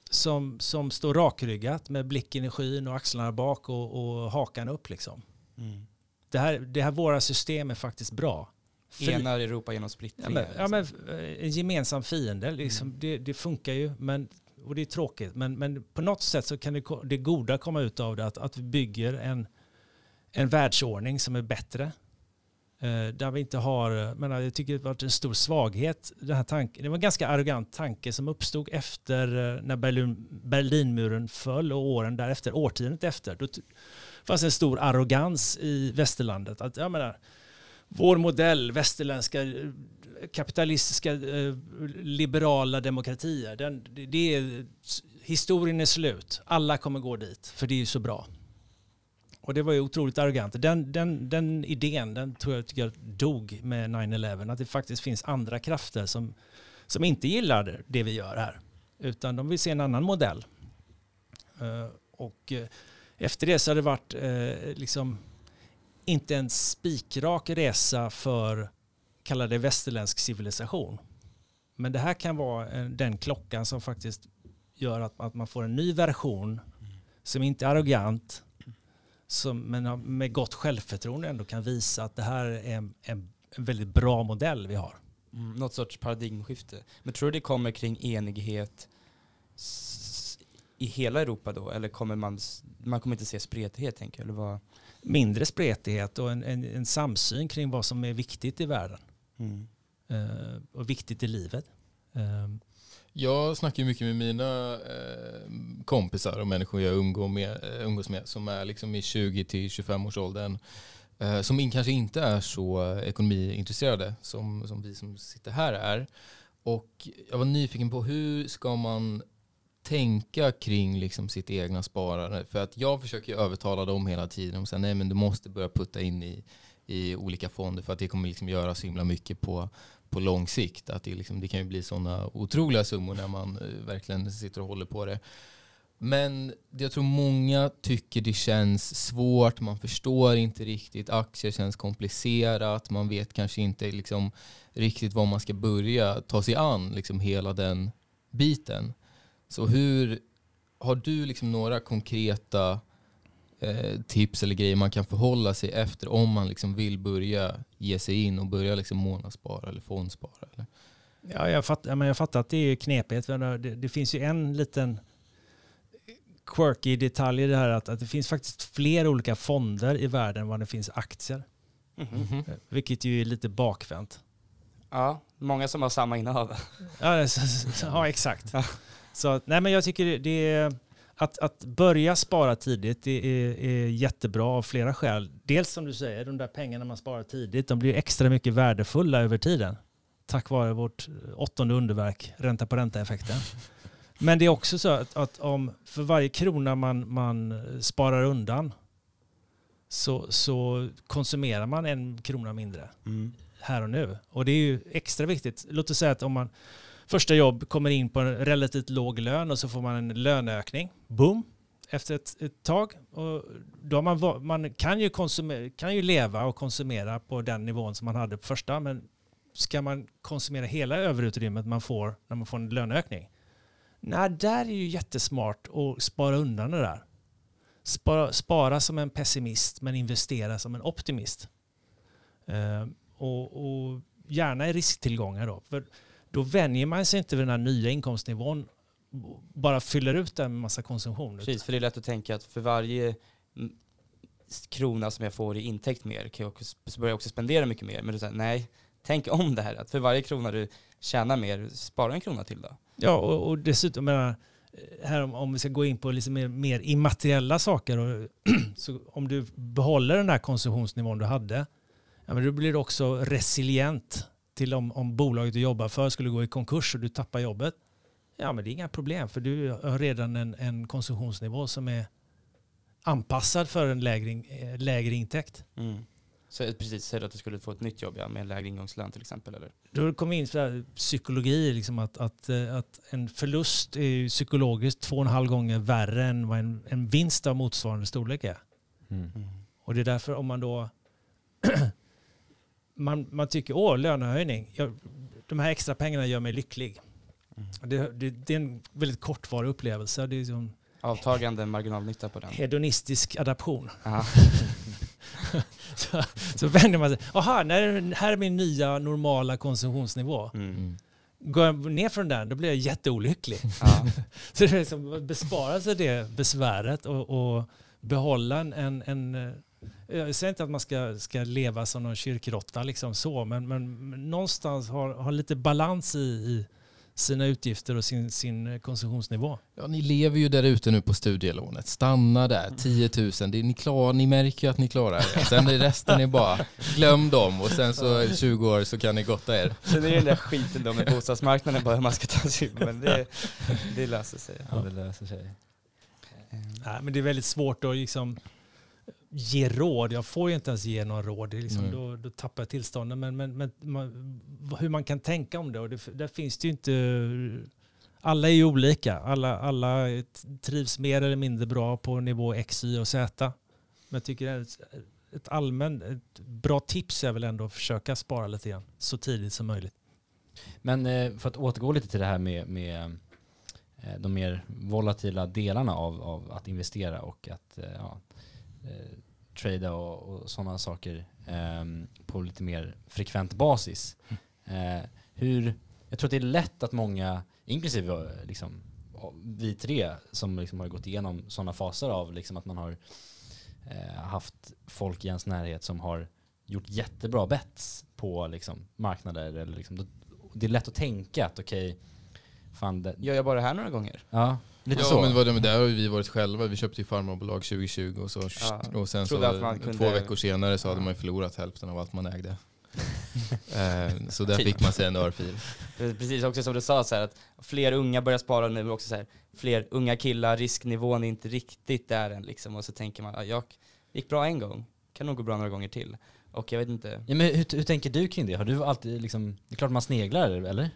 som, som står rakryggat med blicken i skyn och axlarna bak och, och hakan upp. Liksom. Mm. Det, här, det här våra system är faktiskt bra. Enar Europa genom splittring. Ja, men, ja, liksom. men, eh, en gemensam fiende, liksom, det, det funkar ju. Men, och det är tråkigt. Men, men på något sätt så kan det, det goda komma ut av det. Att, att vi bygger en, en världsordning som är bättre. Eh, där vi inte har, eh, men jag tycker det har varit en stor svaghet. Den här tanken, det var en ganska arrogant tanke som uppstod efter eh, när Berlin, Berlinmuren föll och åren därefter, årtiondet efter. Då fanns en stor arrogans i västerlandet. Att, jag menar, vår modell, västerländska eh, kapitalistiska eh, liberala demokratier, den, det- är, historien är slut. Alla kommer gå dit, för det är ju så bra. Och det var ju otroligt arrogant. Den, den, den idén, den tror jag, tycker jag dog med 9-11. Att det faktiskt finns andra krafter som, som inte gillar det vi gör här. Utan de vill se en annan modell. Eh, och eh, efter det så har det varit eh, liksom inte en spikrak resa för, kalla det västerländsk civilisation. Men det här kan vara den klockan som faktiskt gör att, att man får en ny version som inte är arrogant, som, men med gott självförtroende ändå kan visa att det här är en, en, väldigt bra modell vi har. Mm, något sorts paradigmskifte. Men tror du det kommer kring enighet i hela Europa då? Eller kommer man, man kommer inte se spretighet tänker jag? Eller vad? Mindre spretighet och en, en, en samsyn kring vad som är viktigt i världen Mm. eh, och viktigt i livet. Eh, Jag snackar mycket med mina eh, kompisar och människor jag umgås med, eh, umgås med som är liksom i 20-25 års åldern. Eh, som in, kanske inte är så ekonomiintresserade som, som vi som sitter här är. Och jag var nyfiken på hur ska man tänka kring liksom sitt egna sparande? För att jag försöker övertala dem hela tiden och säga nej men du måste börja putta in i, i olika fonder för att det kommer liksom göra så himla mycket på, på lång sikt. Att det, liksom, det kan ju bli sådana otroliga summor när man eh, verkligen sitter och håller på det. Men jag tror många tycker det känns svårt, man förstår inte riktigt, aktier känns komplicerat, man vet kanske inte liksom riktigt var man ska börja ta sig an liksom hela den biten. Så hur, har du liksom några konkreta eh, tips eller grejer man kan förhålla sig efter om man liksom vill börja ge sig in och börja liksom månadsspara eller fondspara? Eller? Ja, jag, fattar, men jag fattar att det är knepigt. Det, det finns ju en liten quirky detalj i det här att, att det finns faktiskt fler olika fonder i världen än vad det finns aktier. Mhm. Eh, Vilket ju är lite bakvänt. Ja, många som har samma innehav. Ja, det- så- så- ja exakt. Ja. Så nej, men jag tycker det- är att, att börja spara tidigt det är, är jättebra av flera skäl. Dels som du säger, de där pengarna man sparar tidigt, de blir extra mycket värdefulla över tiden. Tack vare vårt åttonde underverk, ränta på ränta-effekten. Men det är också så att, att om för varje krona man, man sparar undan så, så konsumerar man en krona mindre här och nu. Och det är ju extra viktigt. Låt oss säga att om man första jobb kommer in på en relativt låg lön och så får man en löneökning. Boom! Efter ett, ett tag. Och då har man, man kan, ju kan ju leva och konsumera på den nivån som man hade på första. Men ska man konsumera hela överutrymmet man får när man får en löneökning? Nej, där är ju jättesmart att spara undan det där. Spara, spara som en pessimist men investera som en optimist. Eh, och, och gärna i risktillgångar då. För då vänjer man sig inte vid den här nya inkomstnivån bara fyller ut den med massa konsumtion. Precis, för det är lätt att tänka att för varje krona som jag får i intäkt mer kan jag också, så börjar jag också spendera mycket mer. Men du säger nej, tänk om det här. Att för varje krona du tjänar mer, spara en krona till då. Ja, och, och dessutom, menar, här om, om vi ska gå in på lite mer, mer immateriella saker, och, [clears throat] så om du behåller den här konsumtionsnivån du hade, ja, men då blir du också resilient till om, om bolaget du jobbar för skulle gå i konkurs och du tappar jobbet. Ja, men det är inga problem, för du har redan en, en konsumtionsnivå som är anpassad för en lägre, eh, lägre intäkt. Så eh, precis, säg att du skulle få ett nytt jobb ja, med en lägre ingångslön till exempel. Eller? Då kommer vi in på psykologi, liksom att, att, eh, att en förlust är psykologiskt två och en halv gånger värre än vad en, en vinst av motsvarande storlek är. Mm. Och det är därför om man då [clears throat] man, man tycker åh lönehöjning, jag, de här extra pengarna gör mig lycklig. Det, det, det är en väldigt kortvarig upplevelse. Det är som Avtagande marginalnytta på den. hedonistisk adaption. Aha. [laughs] Så, så vänder man sig, jaha, när- här är min nya normala konsumtionsnivå. Mm. Mm. Går jag ner från den, då blir jag jätteolycklig. [laughs] Så det är liksom bespara sig det besväret och, och behålla en, en, en... eh, Jag säger inte att man ska, ska leva som någon kyrkråtta liksom så, men, men någonstans ha, ha lite balans i, i sina utgifter och sin, sin konsumtionsnivå. Ja, ni lever ju där ute nu på studielånet. Stanna där, 10 000. Det är, ni, klar, ni märker ju att ni klarar det. Sen är resten är bara, glöm dem och sen så 20 år så kan ni gotta er. Sen är det den där skiten då med bostadsmarknaden bara hur man ska ta sig men det, det löser sig. Ja, det löser sig. Nej, men det är väldigt svårt att liksom ge råd. Jag får ju inte ens ge någon råd. Det är liksom, då, då tappar jag tillståndet. Men, men, men man, hur man kan tänka om det. Och det där finns det ju inte... Alla är ju olika. Alla, alla trivs mer eller mindre bra på nivå X, Y och Z. Men jag tycker ett, ett allmänt ett bra tips är väl ändå att försöka spara lite grann så tidigt som möjligt. Men eh, för att återgå lite till det här med, med eh, de mer volatila delarna av, av att investera och att eh, ja, trada och, och sådana saker ehm, på lite mer frekvent basis. Eh, hur, jag tror att det är lätt att många, inklusive eh, liksom, vi tre som liksom har gått igenom sådana faser av liksom att man har eh, haft folk i ens närhet som har gjort jättebra bets på liksom, marknader. Eller liksom, det är lätt att tänka att okej, fan det, Gör jag bara det här några gånger? ja, lite ja, så. men vad, men där har vi varit själva. Vi köpte ju farmarbolag 2020 och, så, Ja, och sen så trodde att man kunde- två veckor senare så hade man ju förlorat hälften av allt man ägde. [laughs] Eh, så där Typ. fick man sig en örfil. Precis, också som du sa så här, att fler unga börjar spara nu, också så här, fler unga killar, risknivån är inte riktigt där än liksom. Och så tänker man, ja, jag gick bra en gång, kan nog gå bra några gånger till. Och jag vet inte, Ja, men hur, hur tänker du kring det? Har du alltid liksom, det är klart man sneglar eller?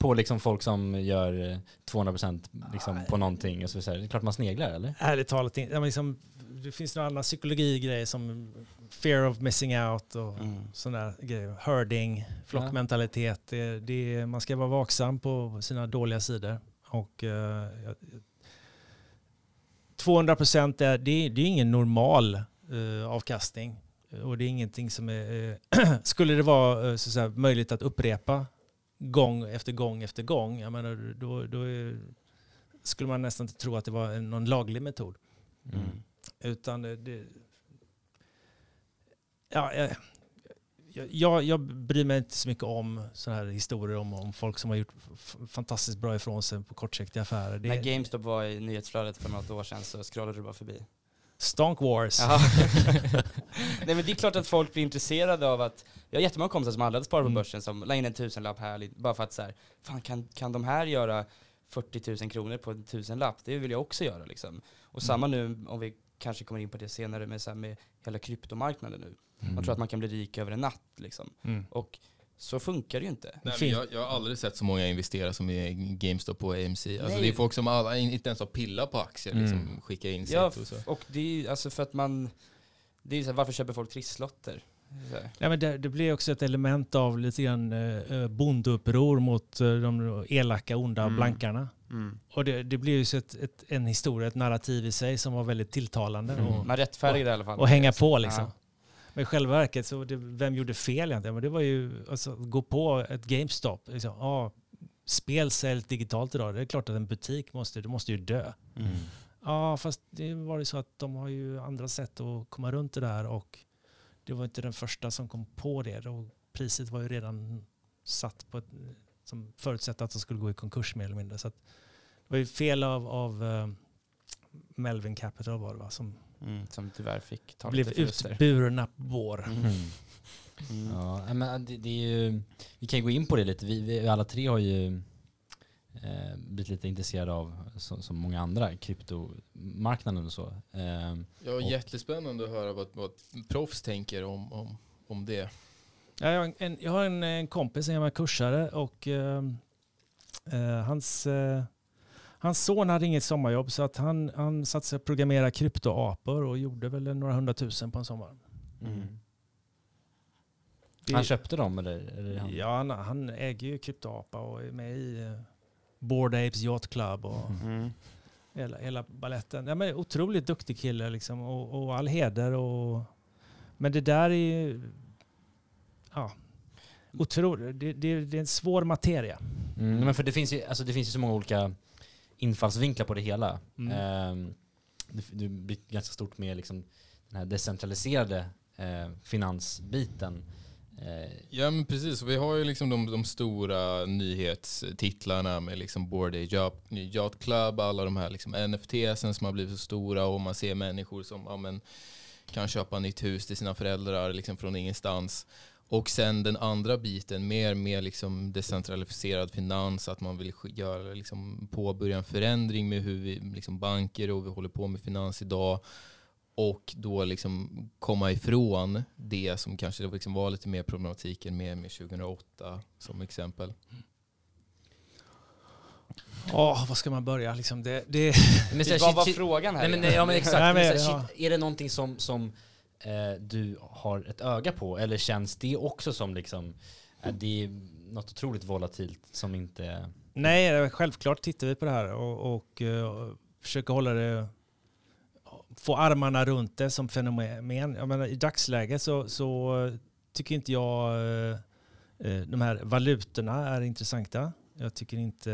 På liksom folk som gör eh, 200% liksom på någonting och så vidare. Det är klart man sneglar eller? Ärligt talat, ja, liksom, det finns några andra psykologigrejer som fear of missing out och mm. sådana grejer. Herding, flockmentalitet. Det, det, man ska vara vaksam på sina dåliga sidor. Och, eh, jag- 200 procent är, det, det är ingen normal eh, avkastning. Och det är ingenting som är... eh, [clears throat] skulle det vara eh, så att säga, möjligt att upprepa gång efter gång efter gång, jag menar, då, då är, skulle man nästan inte tro att det var någon laglig metod. Mm. Utan det... ja, jag, jag, jag bryr mig inte så mycket om sådana här historier om, om folk som har gjort fantastiskt bra ifrån sig på kortsiktiga affärer. Det När är GameStop var i nyhetsflödet för något år sedan så scrollade du bara förbi. Stonk Wars. [laughs] [laughs] Nej men det är klart att folk blir intresserade av att, jag har jättemånga kompisar som aldrig hade sparat på Mm. börsen som la in en tusenlapp här, bara för att så här, fan kan, kan de här göra 40 000 kronor på en tusenlapp? Det vill jag också göra liksom. Och samma nu, om vi kanske kommer in på det senare, med, så här, med hela kryptomarknaden nu. Man tror att man kan bli rik över en natt liksom. Mm. Och så funkar det ju inte. Nej, jag, jag har aldrig sett så många investera som i GameStop och AMC. Alltså Nej. det är folk som alla, inte ens har pillat på aktier, liksom, Mm. skickar in sig Ja, och så. och det är ju alltså för att man, det är så här, varför köper folk trisslotter? Ja, men det, det blir också ett element av lite grann eh, bondeuppror mot eh, de elaka, onda Mm. blankarna. Och det, det blir ju så ett, ett, en historia, ett narrativ i sig som var väldigt tilltalande. Mm. Och, Man rättfärdigar det i alla fall. och hänga på liksom. Ja. Men i själva verket, så det, vem gjorde fel egentligen? Men det var ju alltså, gå på ett GameStop. Liksom, ah, spel säljs digitalt idag. Det är klart att en butik måste, måste ju dö. Mm. Ja, fast det var ju så att de har ju andra sätt att komma runt det där och det var inte den första som kom på det. Och priset var ju redan satt på ett, som förutsatte att de skulle gå i konkurs mer eller mindre. Så det var ju fel av, av eh, Melvin Capital var det va, som Mm, som tyvärr fick ta blev lite förluster. utburna på vår. Mm. Mm. Mm. Ja, men det, det är ju, vi kan ju gå in på det lite. Vi, vi alla tre har ju eh, blivit lite intresserade av, som, som många andra, kryptomarknaden och så. Eh, Ja, Och- jättespännande att höra vad, vad proffs tänker om, om, om det. Ja, jag har en, jag har en, en kompis, en gammal kursare och eh, eh, hans, eh, hans son hade inget sommarjobb så att han, han satte sig att programmera kryptoapor och gjorde väl några hundratusen på en sommar. Mm. Det- han köpte dem eller? eller han? Ja, han, han äger ju kryptoapa och är med i eh, Bored Apes Yacht Club och Mm. hela, hela balletten. Ja, men otroligt duktig kille liksom och, och all heder. Och, men det där är ju... Ja, otroligt. Det, det, det är en svår materia. Mm, men för det finns, ju, alltså det finns ju så många olika infallsvinklar på det hela. Mm. Ehm, det, det blir ganska stort med liksom den här decentraliserade eh, finansbiten. Eh, Ja men precis, vi har ju liksom de, de stora nyhetstitlarna med liksom Bored Yacht Club, alla de här liksom NFTsen som har blivit så stora och man ser människor som ja, men, kan köpa nytt hus till sina föräldrar liksom från ingenstans. Och sen den andra biten, mer med liksom decentraliserad finans, att man vill göra, liksom, påbörja en förändring med hur vi, liksom banker och vi håller på med finans idag. Och då liksom komma ifrån det som kanske liksom var lite mer problematiken med, med 2008 som exempel. Åh, vad ska man börja? Liksom det, det, men så här, Vad var frågan här? Nej men, igen? ja, men exakt, Nej, men, ja. är det någonting som, som eh, du har ett öga på? Eller känns det också som liksom, eh, det är något otroligt volatilt som inte... nej, eh, självklart tittar vi på det här och, och och försöker hålla det få armarna runt det som fenomen. Jag menar, I dagsläget så, så tycker inte jag eh, de här valutorna är intressanta. Jag tycker inte,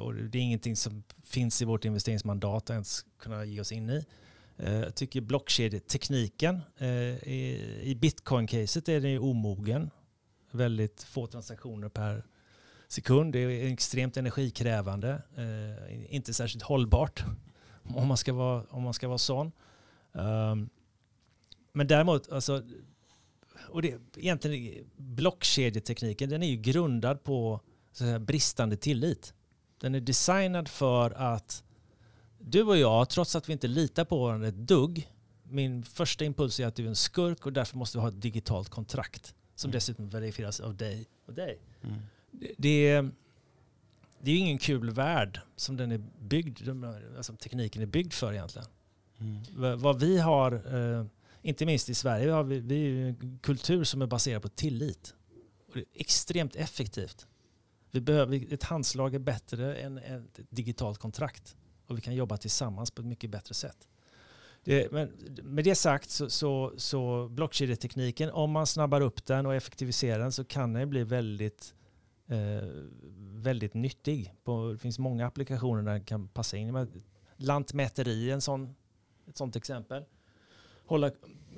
och det är ingenting som finns i vårt investeringsmandat att ens kunna ge oss in i. Eh, jag tycker blockkedjetekniken, eh, i bitcoin-caset är den omogen. Väldigt få transaktioner per sekund. Det är extremt energikrävande. Eh, inte särskilt hållbart [laughs] om man ska vara, om man ska vara sån. Ehm, men däremot, alltså, och det, egentligen blockkedjetekniken den är ju grundad på så bristande tillit. Den är designad för att du och jag, trots att vi inte litar på varandra ett dugg, min första impuls är att du är en skurk och därför måste vi ha ett digitalt kontrakt som Mm. dessutom verifieras av dig och dig. Mm. Det, det, är, det är ingen kul värld som den är byggd, alltså tekniken är byggd för egentligen. Mm. Vad vi har, eh, inte minst i Sverige, har vi, vi en kultur som är baserad på tillit. Och det är extremt effektivt. Vi behöver, ett handslag är bättre än ett digitalt kontrakt. Och vi kan jobba tillsammans på ett mycket bättre sätt. Det, men med det sagt så, så, så blockkedjetekniken, om man snabbar upp den och effektiviserar den så kan den bli väldigt, eh, väldigt nyttig. På, det finns många applikationer där den kan passa in. Lantmäteri är en sån, ett sånt exempel. Hålla,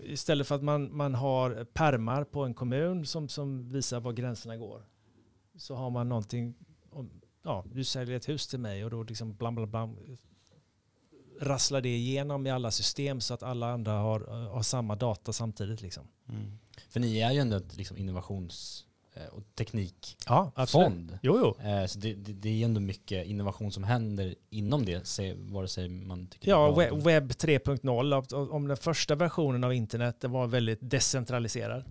istället för att man, man har permar på en kommun som, som visar var gränserna går så har man någonting, ja, du säljer ett hus till mig och då liksom blam, blam, blam, rasslar det igenom i alla system så att alla andra har, har samma data samtidigt. Liksom. Mm. För ni är ju ändå ett liksom, innovations eh, och teknikfond. Ja, absolut. Jo, jo. Eh, Så det, det, det är ändå mycket innovation som händer inom det, vare sig man tycker Ja, det är we- bra. webb 3.0, om- om den första versionen av internet den var väldigt decentraliserad.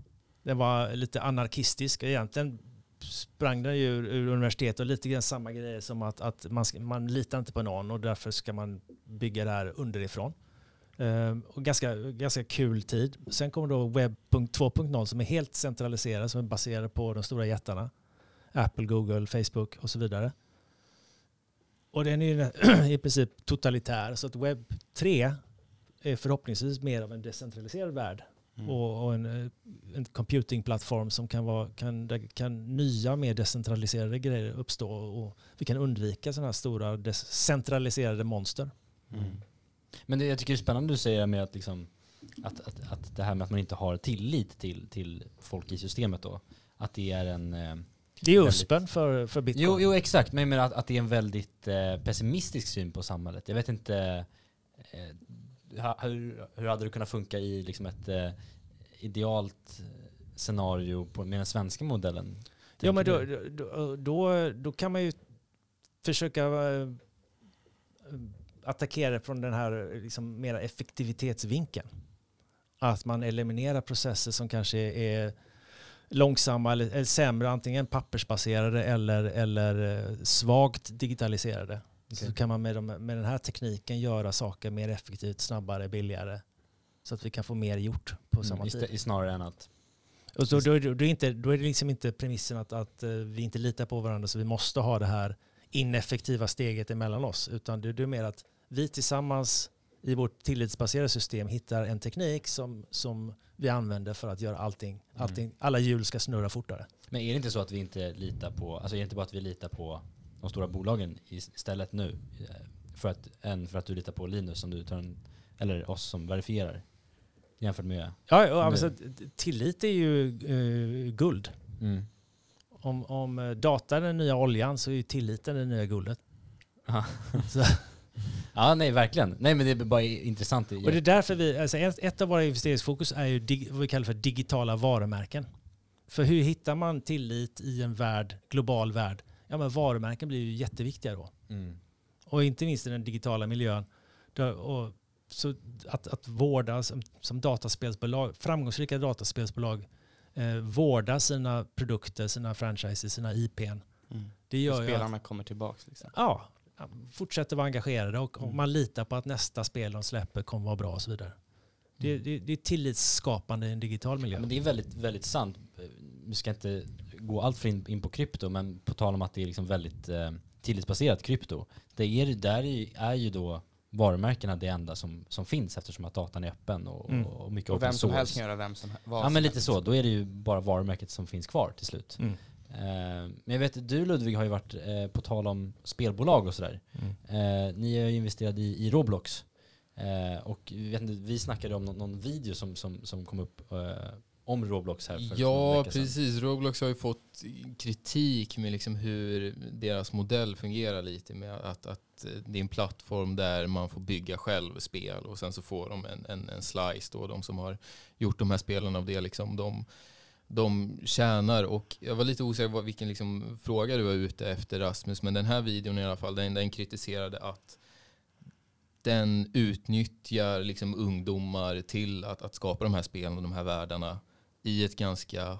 Den var lite anarkistisk. Egentligen sprang den ju ur, ur universitetet och lite grann samma grejer som att, att man, ska, man litar inte på någon och därför ska man bygga det här underifrån. Ehm, och ganska, ganska kul tid. Sen kommer då webb 2.0 som är helt centraliserad, som är baserad på de stora jättarna. Apple, Google, Facebook och så vidare. Och den är ju [clears throat] i princip totalitär. Så att webb 3 är förhoppningsvis mer av en decentraliserad värld. Mm. Och, och en, eh, en computingplattform som kan vara, kan, där kan nya mer decentraliserade grejer uppstå och vi kan undvika sådana här stora decentraliserade monster. Mm. Men det, jag tycker det är spännande du säger med att, liksom, att, att, att det här med att man inte har tillit till, till folk i systemet då. Att det är en... Eh, Det är Väldigt- USPen för, för bitcoin. jo, jo, exakt. Men jag menar att, att det är en väldigt eh, pessimistisk syn på samhället. Jag vet inte... Eh, hur, hur hade det kunnat funka i liksom ett eh, idealt scenario på, med den svenska modellen? Ja, men då, då, då, då kan man ju försöka eh, attackera från den här liksom mera effektivitetsvinkeln. Att man eliminerar processer som kanske är långsamma eller, eller sämre, antingen pappersbaserade eller, eller eh, svagt digitaliserade. Okej. Så kan man med, de, med den här tekniken göra saker mer effektivt, snabbare, billigare. Så att vi kan få mer gjort på samma Mm, tid. snarare än att... Och så, då, är det- då, är inte, då är det liksom inte premissen att, att eh, vi inte litar på varandra så vi måste ha det här ineffektiva steget emellan oss. Utan det, det är mer att vi tillsammans i vårt tillitsbaserade system hittar en teknik som, som vi använder för att göra allting, allting alla hjul ska snurra fortare. Men är det inte så att vi inte litar på, alltså är det inte bara att vi litar på de stora bolagen istället nu? eh, För att, än för att du litar på Linus som du tar en, eller oss som verifierar? Jämfört med... Ja, alltså, tillit är ju eh, guld. Mm. Om, om eh, data är den nya oljan så är ju tilliten det nya guldet. [laughs] [laughs] Ja. Nej verkligen. Nej men det är bara intressant. Och det är därför vi, alltså ett, ett av våra investeringsfokus är ju dig, vad vi kallar för digitala varumärken. För hur hittar man tillit i en värld, global värld? Ja men varumärken blir ju jätteviktiga då. Mm. Och inte minst i den digitala miljön. Och, så att, att vårda som, som dataspelsbolag, framgångsrika dataspelsbolag eh, vårda sina produkter, sina franchises, sina IPn. Mm. Det Och gör ju att, spelarna kommer tillbaks liksom. ja, fortsätter vara engagerade och, och Mm. man litar på att nästa spel de släpper kommer vara bra och så vidare. Det, det, det är tillitsskapande i en digital miljö. Ja, men det är väldigt, väldigt sant. Eh, Vi ska inte gå allt för in, in på krypto, men på tal om att det är liksom väldigt eh, tillitsbaserat krypto. Det är, där är ju, då varumärkena det enda som, som finns eftersom att datan är öppen och, Mm. och mycket Och vem som source. helst kan göra vem som vad Ja men lite helst. så, då är det ju bara varumärket som finns kvar till slut. Mm. Eh, men jag vet, du Ludvig har ju varit, eh, på tal om spelbolag och sådär, Mm. eh, ni är ju investerade i, i Roblox. Och vi vet inte, vi snackade om någon, någon video som, som, som kom upp om Roblox här för Ja, precis. Roblox har ju fått kritik med liksom hur deras modell fungerar lite med att, att eh, det är en plattform där man får bygga själv spel och sen så får de en, en, en slice då, de som har gjort de här spelen av det liksom, de, de tjänar. Och jag var lite osäker på vilken liksom fråga du var ute efter Rasmus, men den här videon i alla fall, den, den kritiserade att den utnyttjar liksom ungdomar till att, att skapa de här spelen och de här världarna i ett ganska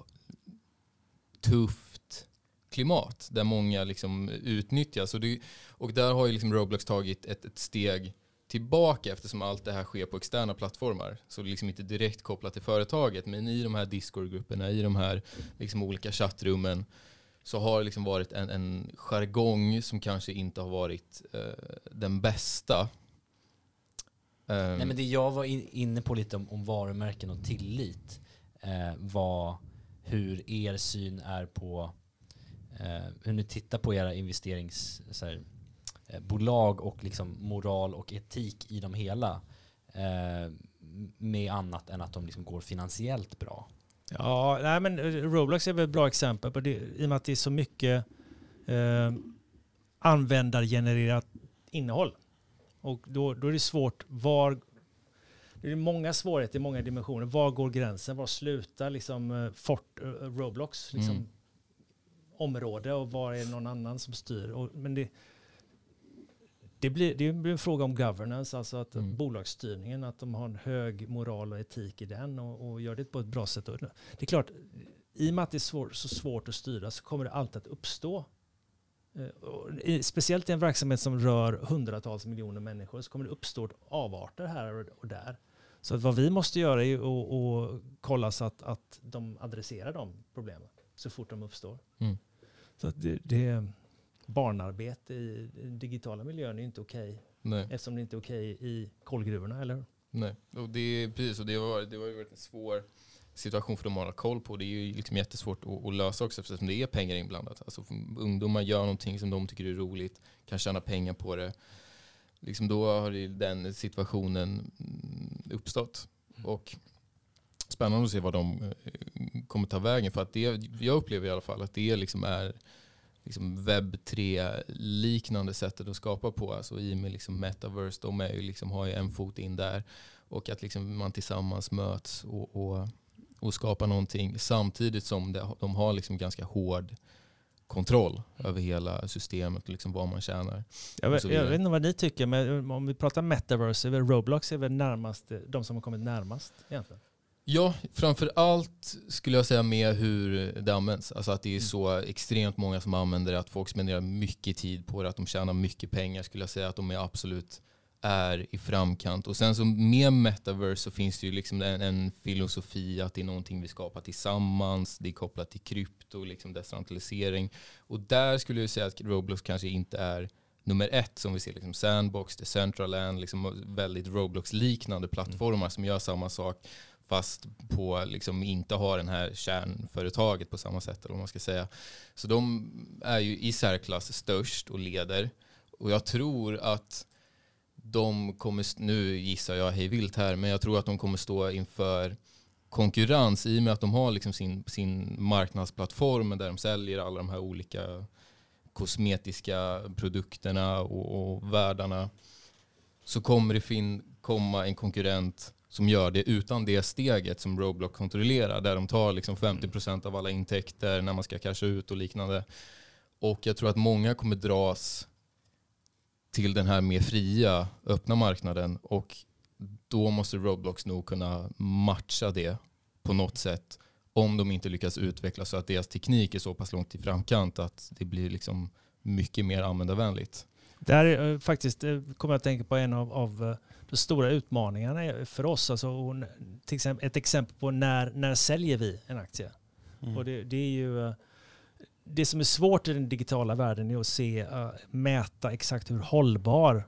tufft klimat där många liksom utnyttjas. Och, det, och där har ju liksom Roblox tagit ett, ett steg tillbaka eftersom allt det här sker på externa plattformar. Så det är liksom inte direkt kopplat till företaget men i de här Discord-grupperna, i de här liksom olika chattrummen så har det liksom varit en, en jargong som kanske inte har varit eh, den bästa. Um, Nej men det jag var in, inne på lite om, om varumärken och tillit eh, vad, hur er syn är på eh, hur ni tittar på era investeringsbolag eh, och liksom moral och etik i de hela eh, med annat än att de liksom går finansiellt bra. Ja, nej men eh, Roblox är väl ett bra exempel på det i och med att det är så mycket eh, användargenererat innehåll. Och då, då är det svårt var det är många svårigheter i många dimensioner. Var går gränsen? Var slutar liksom eh, Fort, eh, Roblox liksom, Mm. område och var är någon annan som styr? Och, men det, det, blir, det blir en fråga om governance, alltså att Mm. bolagsstyrningen, att de har en hög moral och etik i den och, och gör det på ett bra sätt. Och Det är klart, i och med att det är svår, så svårt att styra så kommer det alltid att uppstå Eh, Speciellt i en verksamhet som rör hundratals miljoner människor så kommer det uppstå avarter här och där. Så att vad vi måste göra är att, att kolla så att, att de adresserar de problemen så fort de uppstår. Mm. Så att det, det barnarbete i den digitala miljön är inte okej nej. eftersom det inte är okej i kolgruvorna, eller hur? Nej, och det, precis, och det, var, det har ju varit en svår situation för dem att hålla koll på. Det är ju liksom jättesvårt att, att lösa också eftersom det är pengar inblandat. Alltså, om ungdomar gör någonting som de tycker är roligt, kan tjäna pengar på det. Liksom då har den situationen mm, uppstått. Och spännande att se vad de eh, kommer ta vägen. För att det, jag upplever i alla fall att det liksom är liksom webb 3-liknande sättet att skapa på. Alltså i och med liksom metaverse, de är ju liksom, har ju en fot in där. Och att liksom man tillsammans möts och, och, och skapar någonting samtidigt som det, de har liksom ganska hård kontroll över hela systemet och liksom vad man tjänar. Jag vet, jag vet inte vad ni tycker, men om vi pratar metaverse, är väl Roblox är väl närmast, de som har kommit närmast egentligen. Ja, framför allt skulle jag säga med hur det används. Alltså att det är så extremt många som använder det, att folk spenderar mycket tid på det, att de tjänar mycket pengar skulle jag säga att de är absolut är i framkant. Och sen så med metaverse så finns det ju liksom en, en filosofi att det är någonting vi skapar tillsammans, det är kopplat till krypto, liksom decentralisering. Och där skulle jag säga att Roblox kanske inte är nummer ett som vi ser, liksom Sandbox, Decentraland, liksom väldigt Roblox-liknande plattformar som gör samma sak fast på liksom inte har den här kärnföretaget på samma sätt eller vad man ska säga. Så de är ju i särklass störst och leder. Och jag tror att de kommer, nu gissar jag hej vilt här, men jag tror att de kommer stå inför konkurrens i och med att de har liksom sin, sin marknadsplattform där de säljer alla de här olika kosmetiska produkterna och, och världarna. Så kommer det fin- komma en konkurrent som gör det utan det steget som Roblox kontrollerar, där de tar liksom 50% av alla intäkter när man ska casha ut och liknande. Och jag tror att många kommer dras till den här mer fria, öppna marknaden och då måste Roblox nog kunna matcha det på något sätt om de inte lyckas utveckla så att deras teknik är så pass långt i framkant att det blir liksom mycket mer användarvänligt. Där är, eh, faktiskt eh, kommer jag att tänka på en av, av eh, de stora utmaningarna för oss. Alltså, till exempel, ett exempel på när, när säljer vi en aktie? Mm. Och det, det är ju det som är svårt i den digitala världen är att se, eh, mäta exakt hur hållbar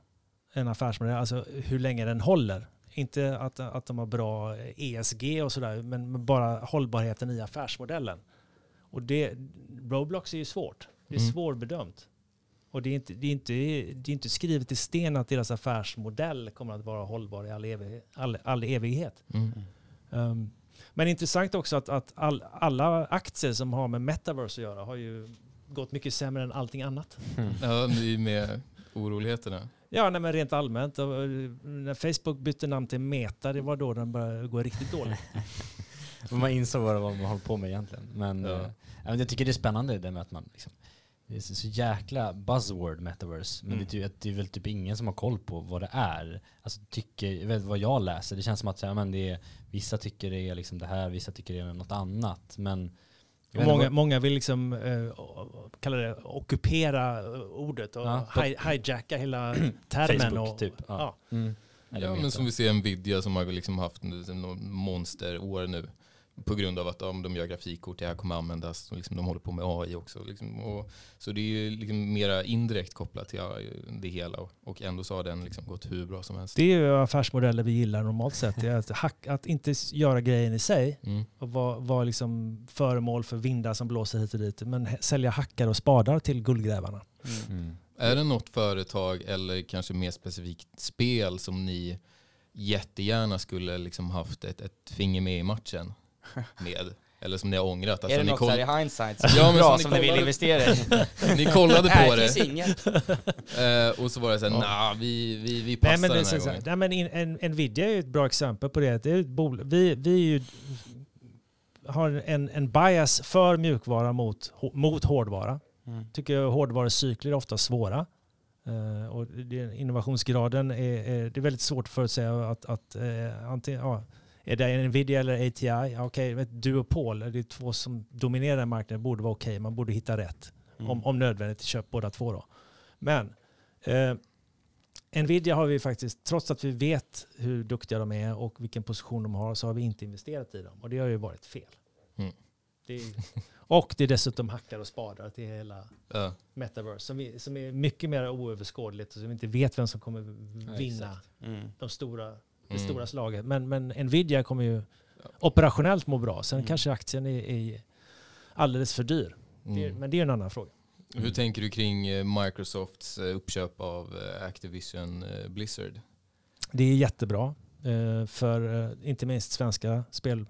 en affärsmodell, alltså hur länge den håller. Inte att, att de har bra ESG och sådär, men men bara hållbarheten i affärsmodellen. Och det, Roblox är ju svårt. Det är Mm. svårbedömt. Och det är, inte, det, är inte, det är inte skrivet i sten att deras affärsmodell kommer att vara hållbar i all, evig, all, all evighet. Mm. Um, Men intressant också att, att all, alla aktier som har med metaverse att göra har ju gått mycket sämre än allting annat. Mm. Ja, nu med oroligheterna. Ja, nej, men rent allmänt. Och, eh, När Facebook bytte namn till Meta, det var då den började gå riktigt dåligt. [laughs] Man insåg vad man höll på med egentligen. Men, Ja. eh, jag tycker det är spännande det med att man liksom, det är så jäkla buzzword metaverse. Men Mm. det, är, det är väl typ ingen som har koll på vad det är. Alltså tycker, vad jag läser, det känns som att så här, men det är, vissa tycker det är liksom det här, vissa tycker det är något annat. Men Många, vad- många vill liksom, eh, kalla det, ockupera eh, ordet och Ja. hi, hijacka hela [clears throat] termen. Facebook och, typ. Ja. ja. Mm. Ja, men som vi ser Nvidia som har liksom haft monsterår nu. På grund av att ja, de gör grafikkort, det här kommer användas. Och liksom, de håller på med AI också. Liksom, och, så det är ju liksom mera indirekt kopplat till det hela. Och, ändå så har den liksom gått hur bra som helst. Det är ju affärsmodeller vi gillar normalt sett. Det är att, hack, att inte göra grejen i sig Mm. och vara vara liksom föremål för vindar som blåser hit och dit. Men sälja hackar och spadar till guldgrävarna. Mm. Mm. Är det något företag eller kanske mer specifikt spel som ni jättegärna skulle liksom haft ett, ett finger med i matchen med? Eller som ni har ångrat? Alltså, är det ni, något koll- så här i hindsight som Ja, men bra som ni som ni vill investera i? [laughs] ni kollade Nej, på det det finns inget. [laughs] eh, och så var det såhär, Ja. nah, vi, vi, vi Nej, passar men det den så, här så, gången. nej, men in, en, Nvidia är ju ett bra exempel på det. det är bol, vi, vi är ju, har en, en bias för mjukvara mot, mot hårdvara. Mm. tycker hårdvarucykler är ofta svåra. Eh, och det, innovationsgraden är, är, det är väldigt svårt att förutsäga att, att eh, antingen, ja, är det Nvidia eller ATI? Ja, Okej, ett duopol, det är två som dominerar marknaden, borde vara okej. Man borde hitta rätt. Mm. Om, om nödvändigt, köp båda två då. Men eh, Nvidia har vi faktiskt, trots att vi vet hur duktiga de är och vilken position de har, så har vi inte investerat i dem. Och det har ju varit fel. Mm. Det är, och det är dessutom hackar och spadar till hela Ja. metaverse som, är, som är mycket mer oöverskådligt och som vi inte vet vem som kommer vinna exakt. Mm. de stora, det Mm. stora slaget. Men, men Nvidia kommer ju operationellt må bra. Sen Mm. kanske aktien är, är alldeles för dyr. Det är, Mm. men det är en annan fråga. Hur tänker du kring eh, Microsofts eh, uppköp av eh, Activision Blizzard? Det är jättebra för inte minst svenska spel,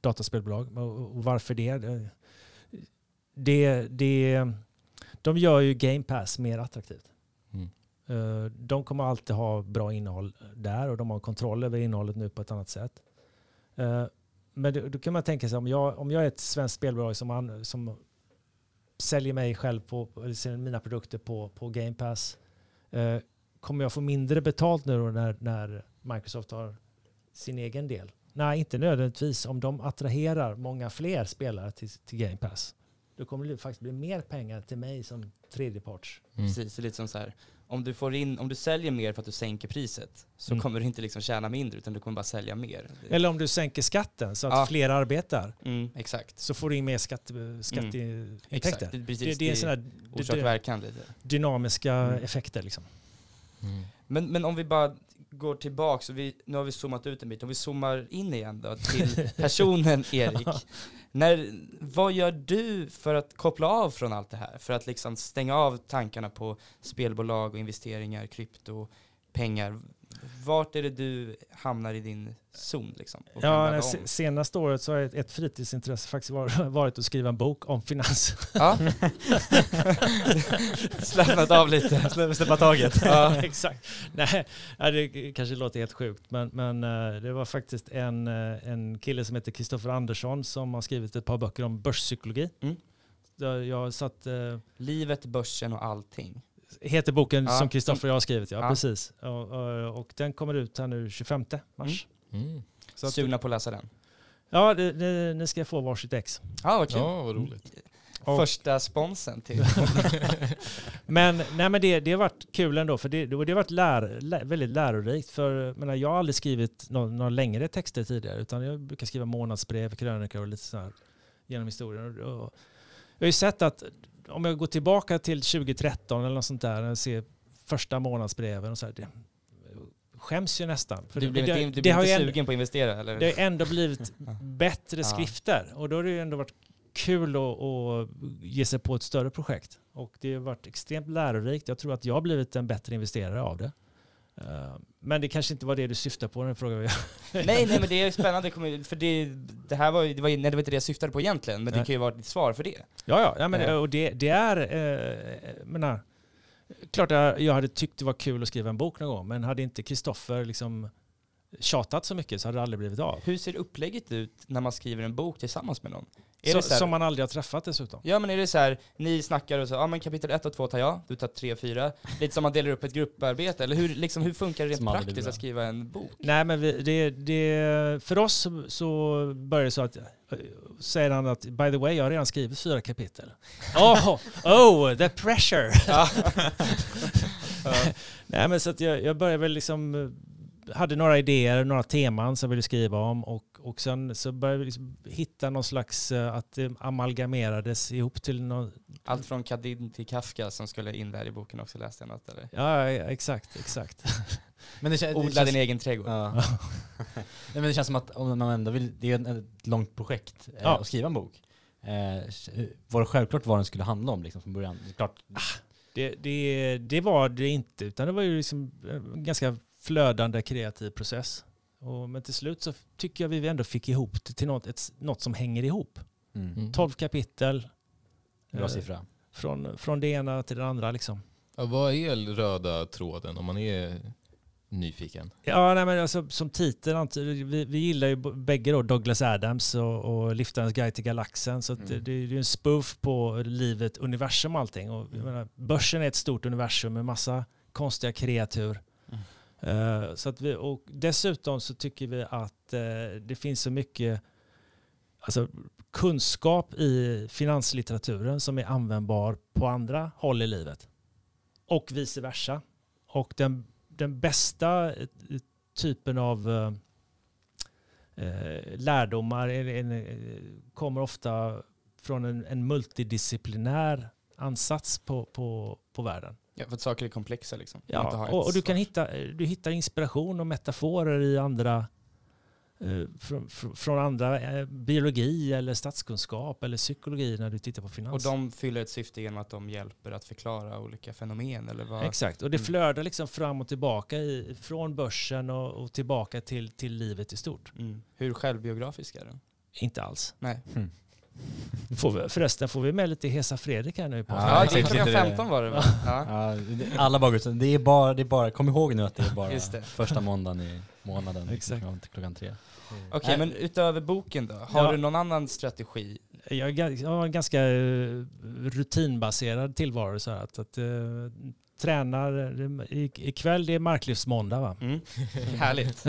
dataspelbolag. Och, och varför det? Det- det? Det, de gör ju Game Pass mer attraktivt. Mm. Eh, De kommer alltid ha bra innehåll där och de har kontroll över innehållet nu på ett annat sätt. Eh, Men då, då kan man tänka sig om jag, om jag är ett svenskt spelbolag som, an, som säljer mig själv på, mina produkter på, på Game Pass. eh, Kommer jag få mindre betalt nu då när, när Microsoft har sin egen del? Nej, inte nödvändigtvis. Om de attraherar många fler spelare till, till Game Pass, då kommer det faktiskt bli mer pengar till mig som tredjeparts. Mm. Precis, det är lite som så här. Om du, får in, om du säljer mer för att du sänker priset så Mm. kommer du inte liksom tjäna mindre utan du kommer bara sälja mer. Eller om du sänker skatten så att Ja. fler arbetar, Mm, exakt. så får du in mer skatte, skatteintäkter. Exakt. Det, är precis, Det, det är en sån här orsak verkan lite. dynamiska Mm. effekter. Liksom. Mm. Men, men om vi bara går tillbaka, så vi, nu har vi zoomat ut en bit, om vi zoomar in igen då [laughs] till personen Erik. När, vad gör du för att koppla av från allt det här? För att liksom stänga av tankarna på spelbolag och investeringar, krypto, pengar. Vart är det du hamnar i din zon liksom? Ja, nej, senaste året så har ett, ett fritidsintresse faktiskt var, [laughs] varit att skriva en bok om finans. Ja. [laughs] Slappnat av lite. Släppa taget. Ja. [laughs] exakt. Nej, det kanske låter helt sjukt, men, men eh, det var faktiskt en, eh, en kille som heter Kristoffer Andersson som har skrivit ett par böcker om börspsykologi. Mm. Jag satt, eh, Livet, börsen och allting. Heter boken Ja, som Kristoffer och jag har skrivit, ja, Ja. precis. Och, och, och den kommer ut här nu 25 mars. Mm. Så att, Sugna på att läsa den. ja, det, det, ni ska få varsitt ex. Ja, vad kul. Ja, vad roligt. Och- Första sponsen till. [laughs] Men, nej, men det, det har varit kul ändå, för det, det har varit lär, lä, väldigt lärorikt. För jag menar, jag har aldrig skrivit några, några längre texter tidigare, utan jag brukar skriva månadsbrev, krönikor och lite sådär genom historien. Och, och, jag har ju sett att om jag går tillbaka till 2013 eller något sånt där, jag ser första månadsbreven och så här, det skäms ju nästan. För Du det, blev det, inte, du blev har inte ju ändå, sugen på att investera eller? det har ändå blivit [laughs] bättre skrifter och då har det ju ändå varit kul att, att ge sig på ett större projekt. Och det har varit extremt lärorikt. Jag tror att jag har blivit en bättre investerare av det. Eh, Men det kanske inte var det du syftade på när du frågade. [laughs] nej, nej men det är spännande, för det, det här var ju, det var, nej, det var inte det jag syftade på egentligen, men det kan ju vara ett svar för det. Ja, ja, ja men, Ja. och det, det är... Eh, menar, klart jag, jag hade tyckt det var kul att skriva en bok någon gång, men hade inte Kristoffer liksom tjatat så mycket så hade det aldrig blivit av. Hur ser upplägget ut när man skriver en bok tillsammans med någon? Är Så, det så här, som man aldrig har träffat dessutom. Ja men är det så här, ni snackar och så, ja men kapitel 1 och 2 tar jag, du tar 3 och 4. Lite som man delar upp ett grupparbete, eller hur, liksom, hur funkar det rent praktiskt att skriva en bok? Nej, men vi, det, det, för oss så, börjar det så att, säger han att by the way, jag har redan skrivit fyra kapitel. [laughs] oh, oh, the pressure! [laughs] Nej, men så att jag, jag började väl liksom, hade några idéer, några teman som jag ville skriva om och, och sen så började vi liksom hitta någon slags, eh, att det amalgamerades ihop till någon, Allt från Kadin till Kafka som skulle in där i boken också, läste jag något eller? ja exakt, exakt. [laughs] Men det, kän- det Odla känns, din egen trädgård. ja. [laughs] Nej, men det känns som att om man ändå vill, det är ett, långt projekt eh, Ja. att skriva en bok. Eh, var det självklart vad den skulle handla om liksom, från början? Det klart, Det, det, det var det inte, utan det var ju liksom en ganska flödande kreativ process. Och, men till slut så tycker jag vi ändå fick ihop det till något, ett, något som hänger ihop. mm. Mm. 12 kapitel. bra eh, siffra. Från, från det ena till det andra liksom. Ja, vad är röda tråden om man är nyfiken? Ja, nej, men alltså, som titeln antyder, vi, vi gillar ju bägge då Douglas Adams och, och Liftarens guide till galaxen. Så att det, Mm. det är ju en spoof på livet, universum och allting. Och, menar, börsen är ett stort universum med massa konstiga kreatur. Eh, så att vi, och dessutom så tycker vi att eh, det finns så mycket alltså, kunskap i finanslitteraturen som är användbar på andra håll i livet. Och vice versa. Och den, den bästa eh, typen av eh, lärdomar är, är, kommer ofta från en, en multidisciplinär ansats på, på, på världen. Ja, för att saker är komplexa liksom. Ja, och, och du kan hitta, du hittar inspiration och metaforer i andra eh, från, andra eh, biologi eller statskunskap eller psykologi när du tittar på Och finans. de fyller ett syfte genom att de hjälper att förklara olika fenomen eller vad? Exakt, och det Mm. flödar liksom fram och tillbaka i, från börsen och, och tillbaka till, till livet i stort. Mm. Hur självbiografisk är den? Inte alls. Nej. Får vi, förresten, får vi med lite Hesa Fredrik här nu? På Ja, Ja, exakt. det är klockan Lite det. 15 var det va? Ja. Ja, det- alla bara går ut, det är bara, det är bara, kom ihåg nu att det är bara första måndagen i månaden Exakt. klockan, tre. Okej, Nej. men utöver boken då? Har Ja. du någon annan strategi? Jag, jag har en ganska eh, rutinbaserad tillvaro. Så här, att, att, eh, tränar, eh, i, ikväll det är marklivsmåndag va? Mm. Härligt.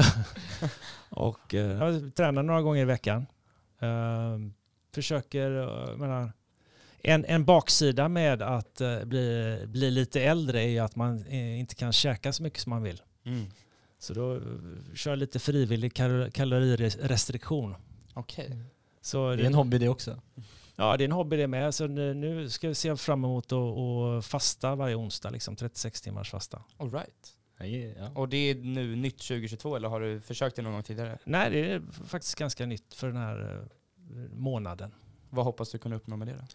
[laughs] Och jag tränar några gånger i veckan. Eh, försöker, eh, menar, en, en baksida med att eh, bli, bli lite äldre är ju att man eh, inte kan käka så mycket som man vill. Mm. Så då kör jag lite frivillig kal- kalorirestriktion. Okej. Så Det är en hobby det också. Ja, det är en hobby det med. Så nu, ska vi se fram emot att fasta varje onsdag, liksom 36 timmars fasta. All right. Ja. Och det är nu nytt 2022 eller har du försökt det någon gång tidigare? Nej, det är faktiskt ganska nytt för den här månaden. Vad hoppas du kunna uppnå med det då?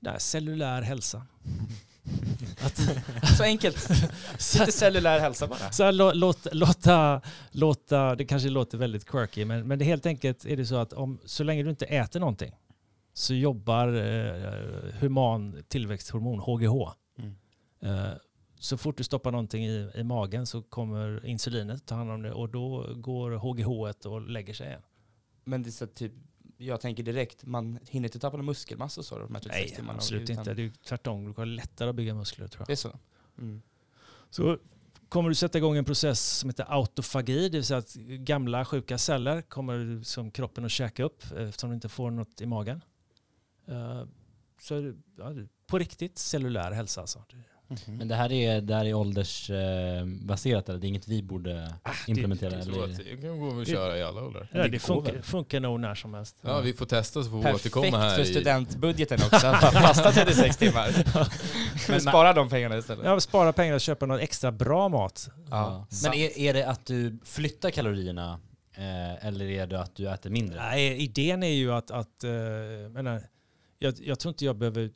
Nej, cellulär hälsa. [laughs] Så enkelt. Lite cellulär hälsa bara. Så här, lå- låt, låta, låta, det kanske låter väldigt quirky, men, men det helt enkelt är det så att om, så länge du inte äter någonting så jobbar eh, human tillväxthormon, HGH. Mm. Eh, så fort du stoppar någonting i, i magen så kommer insulinet ta hand om det och då går HGH och lägger sig igen. Men det är så att typ, jag tänker direkt, man hinner inte tappa någon muskelmassa så de här 36 Nej, timmarna? absolut utan- inte. Det är tvärtom. Du har lättare att bygga muskler tror jag. Det är så? Mm. Så kommer du sätta igång en process som heter autofagi, det vill säga att gamla sjuka celler kommer som kroppen att käka upp eftersom du inte får något i magen. Eh, Så ja, på riktigt cellulär hälsa alltså. Men det här är, det här är åldersbaserat eller? Det är inget vi borde implementera? Jag tror eller? att det kan gå att Det- köra i alla åldrar. Ja, det det funkar, funkar nog när som helst. Ja, vi får testa så får vi Perfekt återkomma här för i... studentbudgeten också, [laughs] fasta 36 timmar. Men spara de pengarna istället. Jag spara pengar och köpa något extra bra mat. Ja. Men är, är det att du flyttar kalorierna eh, eller är det att du äter mindre? Nej, idén är ju att, att eh, menar, jag, jag tror inte jag behöver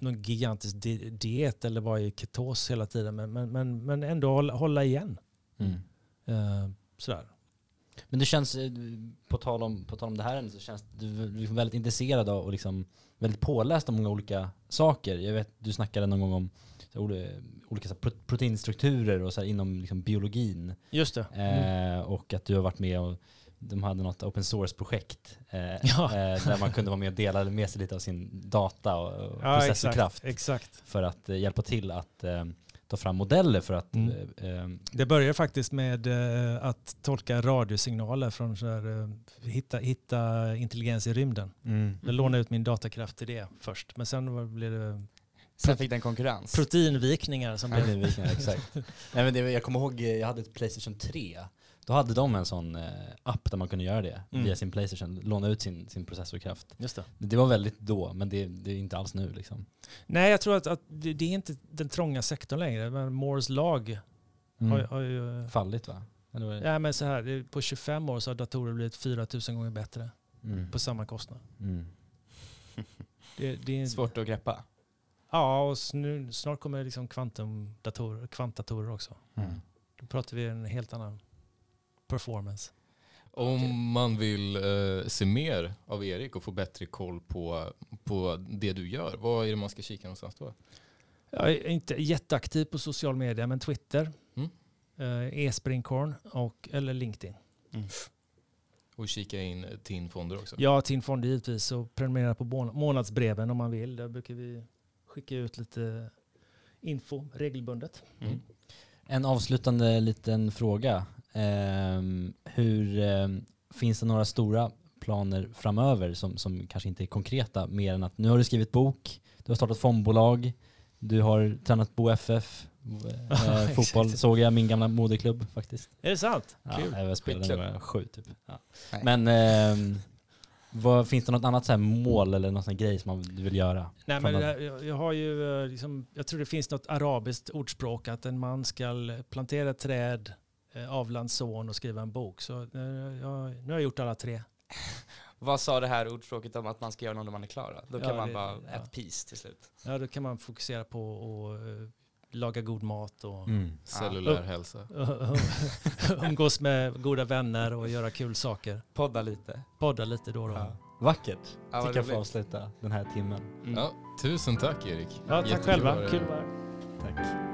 någon gigantisk di diet eller vara i ketos hela tiden, men, men, men, men ändå hålla, hålla igen. Mm. Eh, sådär. Men det känns, eh, på tal om, på tal om det här ämnet, så känns du liksom väldigt intresserad av och liksom väldigt påläst om många olika saker. Jag vet, du snackade någon gång om olika, proteinstrukturer och så inom liksom, biologin. Just det. Mm. Eh, och att du har varit med och de hade något open source-projekt eh, Ja. eh, där man kunde vara med och dela med sig lite av sin data och, och Ja, processorkraft exakt. exakt. för att eh, hjälpa till att eh, ta fram modeller för att Mm. eh, eh, Det börjar faktiskt med eh, att tolka radiosignaler från så här, eh, hitta, hitta intelligens i rymden. Jag lånade ut min datakraft till det först. Men sen blev det Sen fick den konkurrens. proteinvikningar som blev... Proteinvikningar, exakt. [laughs] Nej, men det, jag kommer ihåg, jag hade ett Playstation 3. Då hade de en sån eh, app där man kunde göra det Mm. via sin Playstation, låna ut sin, sin processorkraft. Just det. Det var väldigt då, men det, det är inte alls nu liksom. Nej, jag tror att, att det, det är inte den trånga sektorn längre. Men Moores lag Mm. har, har ju... Fallit va? Eller? Ja, men så här, på 25 år så har datorer blivit 4000 gånger bättre Mm. på samma kostnad. Mm. [laughs] Det, det är, Svårt att greppa. Ja, och nu, snart kommer liksom kvantumdatorer, kvantdatorer också. Mm. Då pratar vi en helt annan performance. Om man vill eh, se mer av Erik och få bättre koll på, på det du gör, vad är det man ska kika någonstans då? Jag är inte jätteaktiv på social media, men Twitter, Mm. eh, e-springkorn och eller LinkedIn. Och kika in TIN-fonder också? Ja, till fonder givetvis och prenumerera på mån- månadsbreven om man vill. Där brukar vi skicka ut lite info regelbundet. Mm. En avslutande liten fråga. Ehm, hur, ehm, finns det några stora planer framöver som, som kanske inte är konkreta mer än att nu har du skrivit bok, du har startat fondbolag, du har tränat Bo FF, [laughs] eh, fotboll såg jag, min gamla moderklubb faktiskt. Är det sant? Ja, Kul. Jag spelade när jag var sju typ. Ja. Men ehm, vad, finns det något annat så här mål eller någon sån grej som man, du vill göra? Nej, men jag, jag har ju eh, liksom, jag tror det finns något arabiskt ordspråk att en man ska plantera träd, eh, avla en son och skriva en bok. Så eh, jag, nu har jag gjort alla tre. [laughs] Vad sa det här ordspråket om att man ska göra något när man är klar? Då? Då kan Ja, man det- vara ja. ett peace till slut. Ja, då kan man fokusera på att eh, laga god mat och Mm. Cellulär Ja. hälsa. [laughs] umgås med goda vänner och göra kul saker. Podda lite. Podda lite då och då. Ja. Vackert. Ja, Tycker jag får avsluta den här timmen. Mm. Ja, tusen tack Erik. Ja, tack Jättekul själva. Kul här. att vara här. Tack.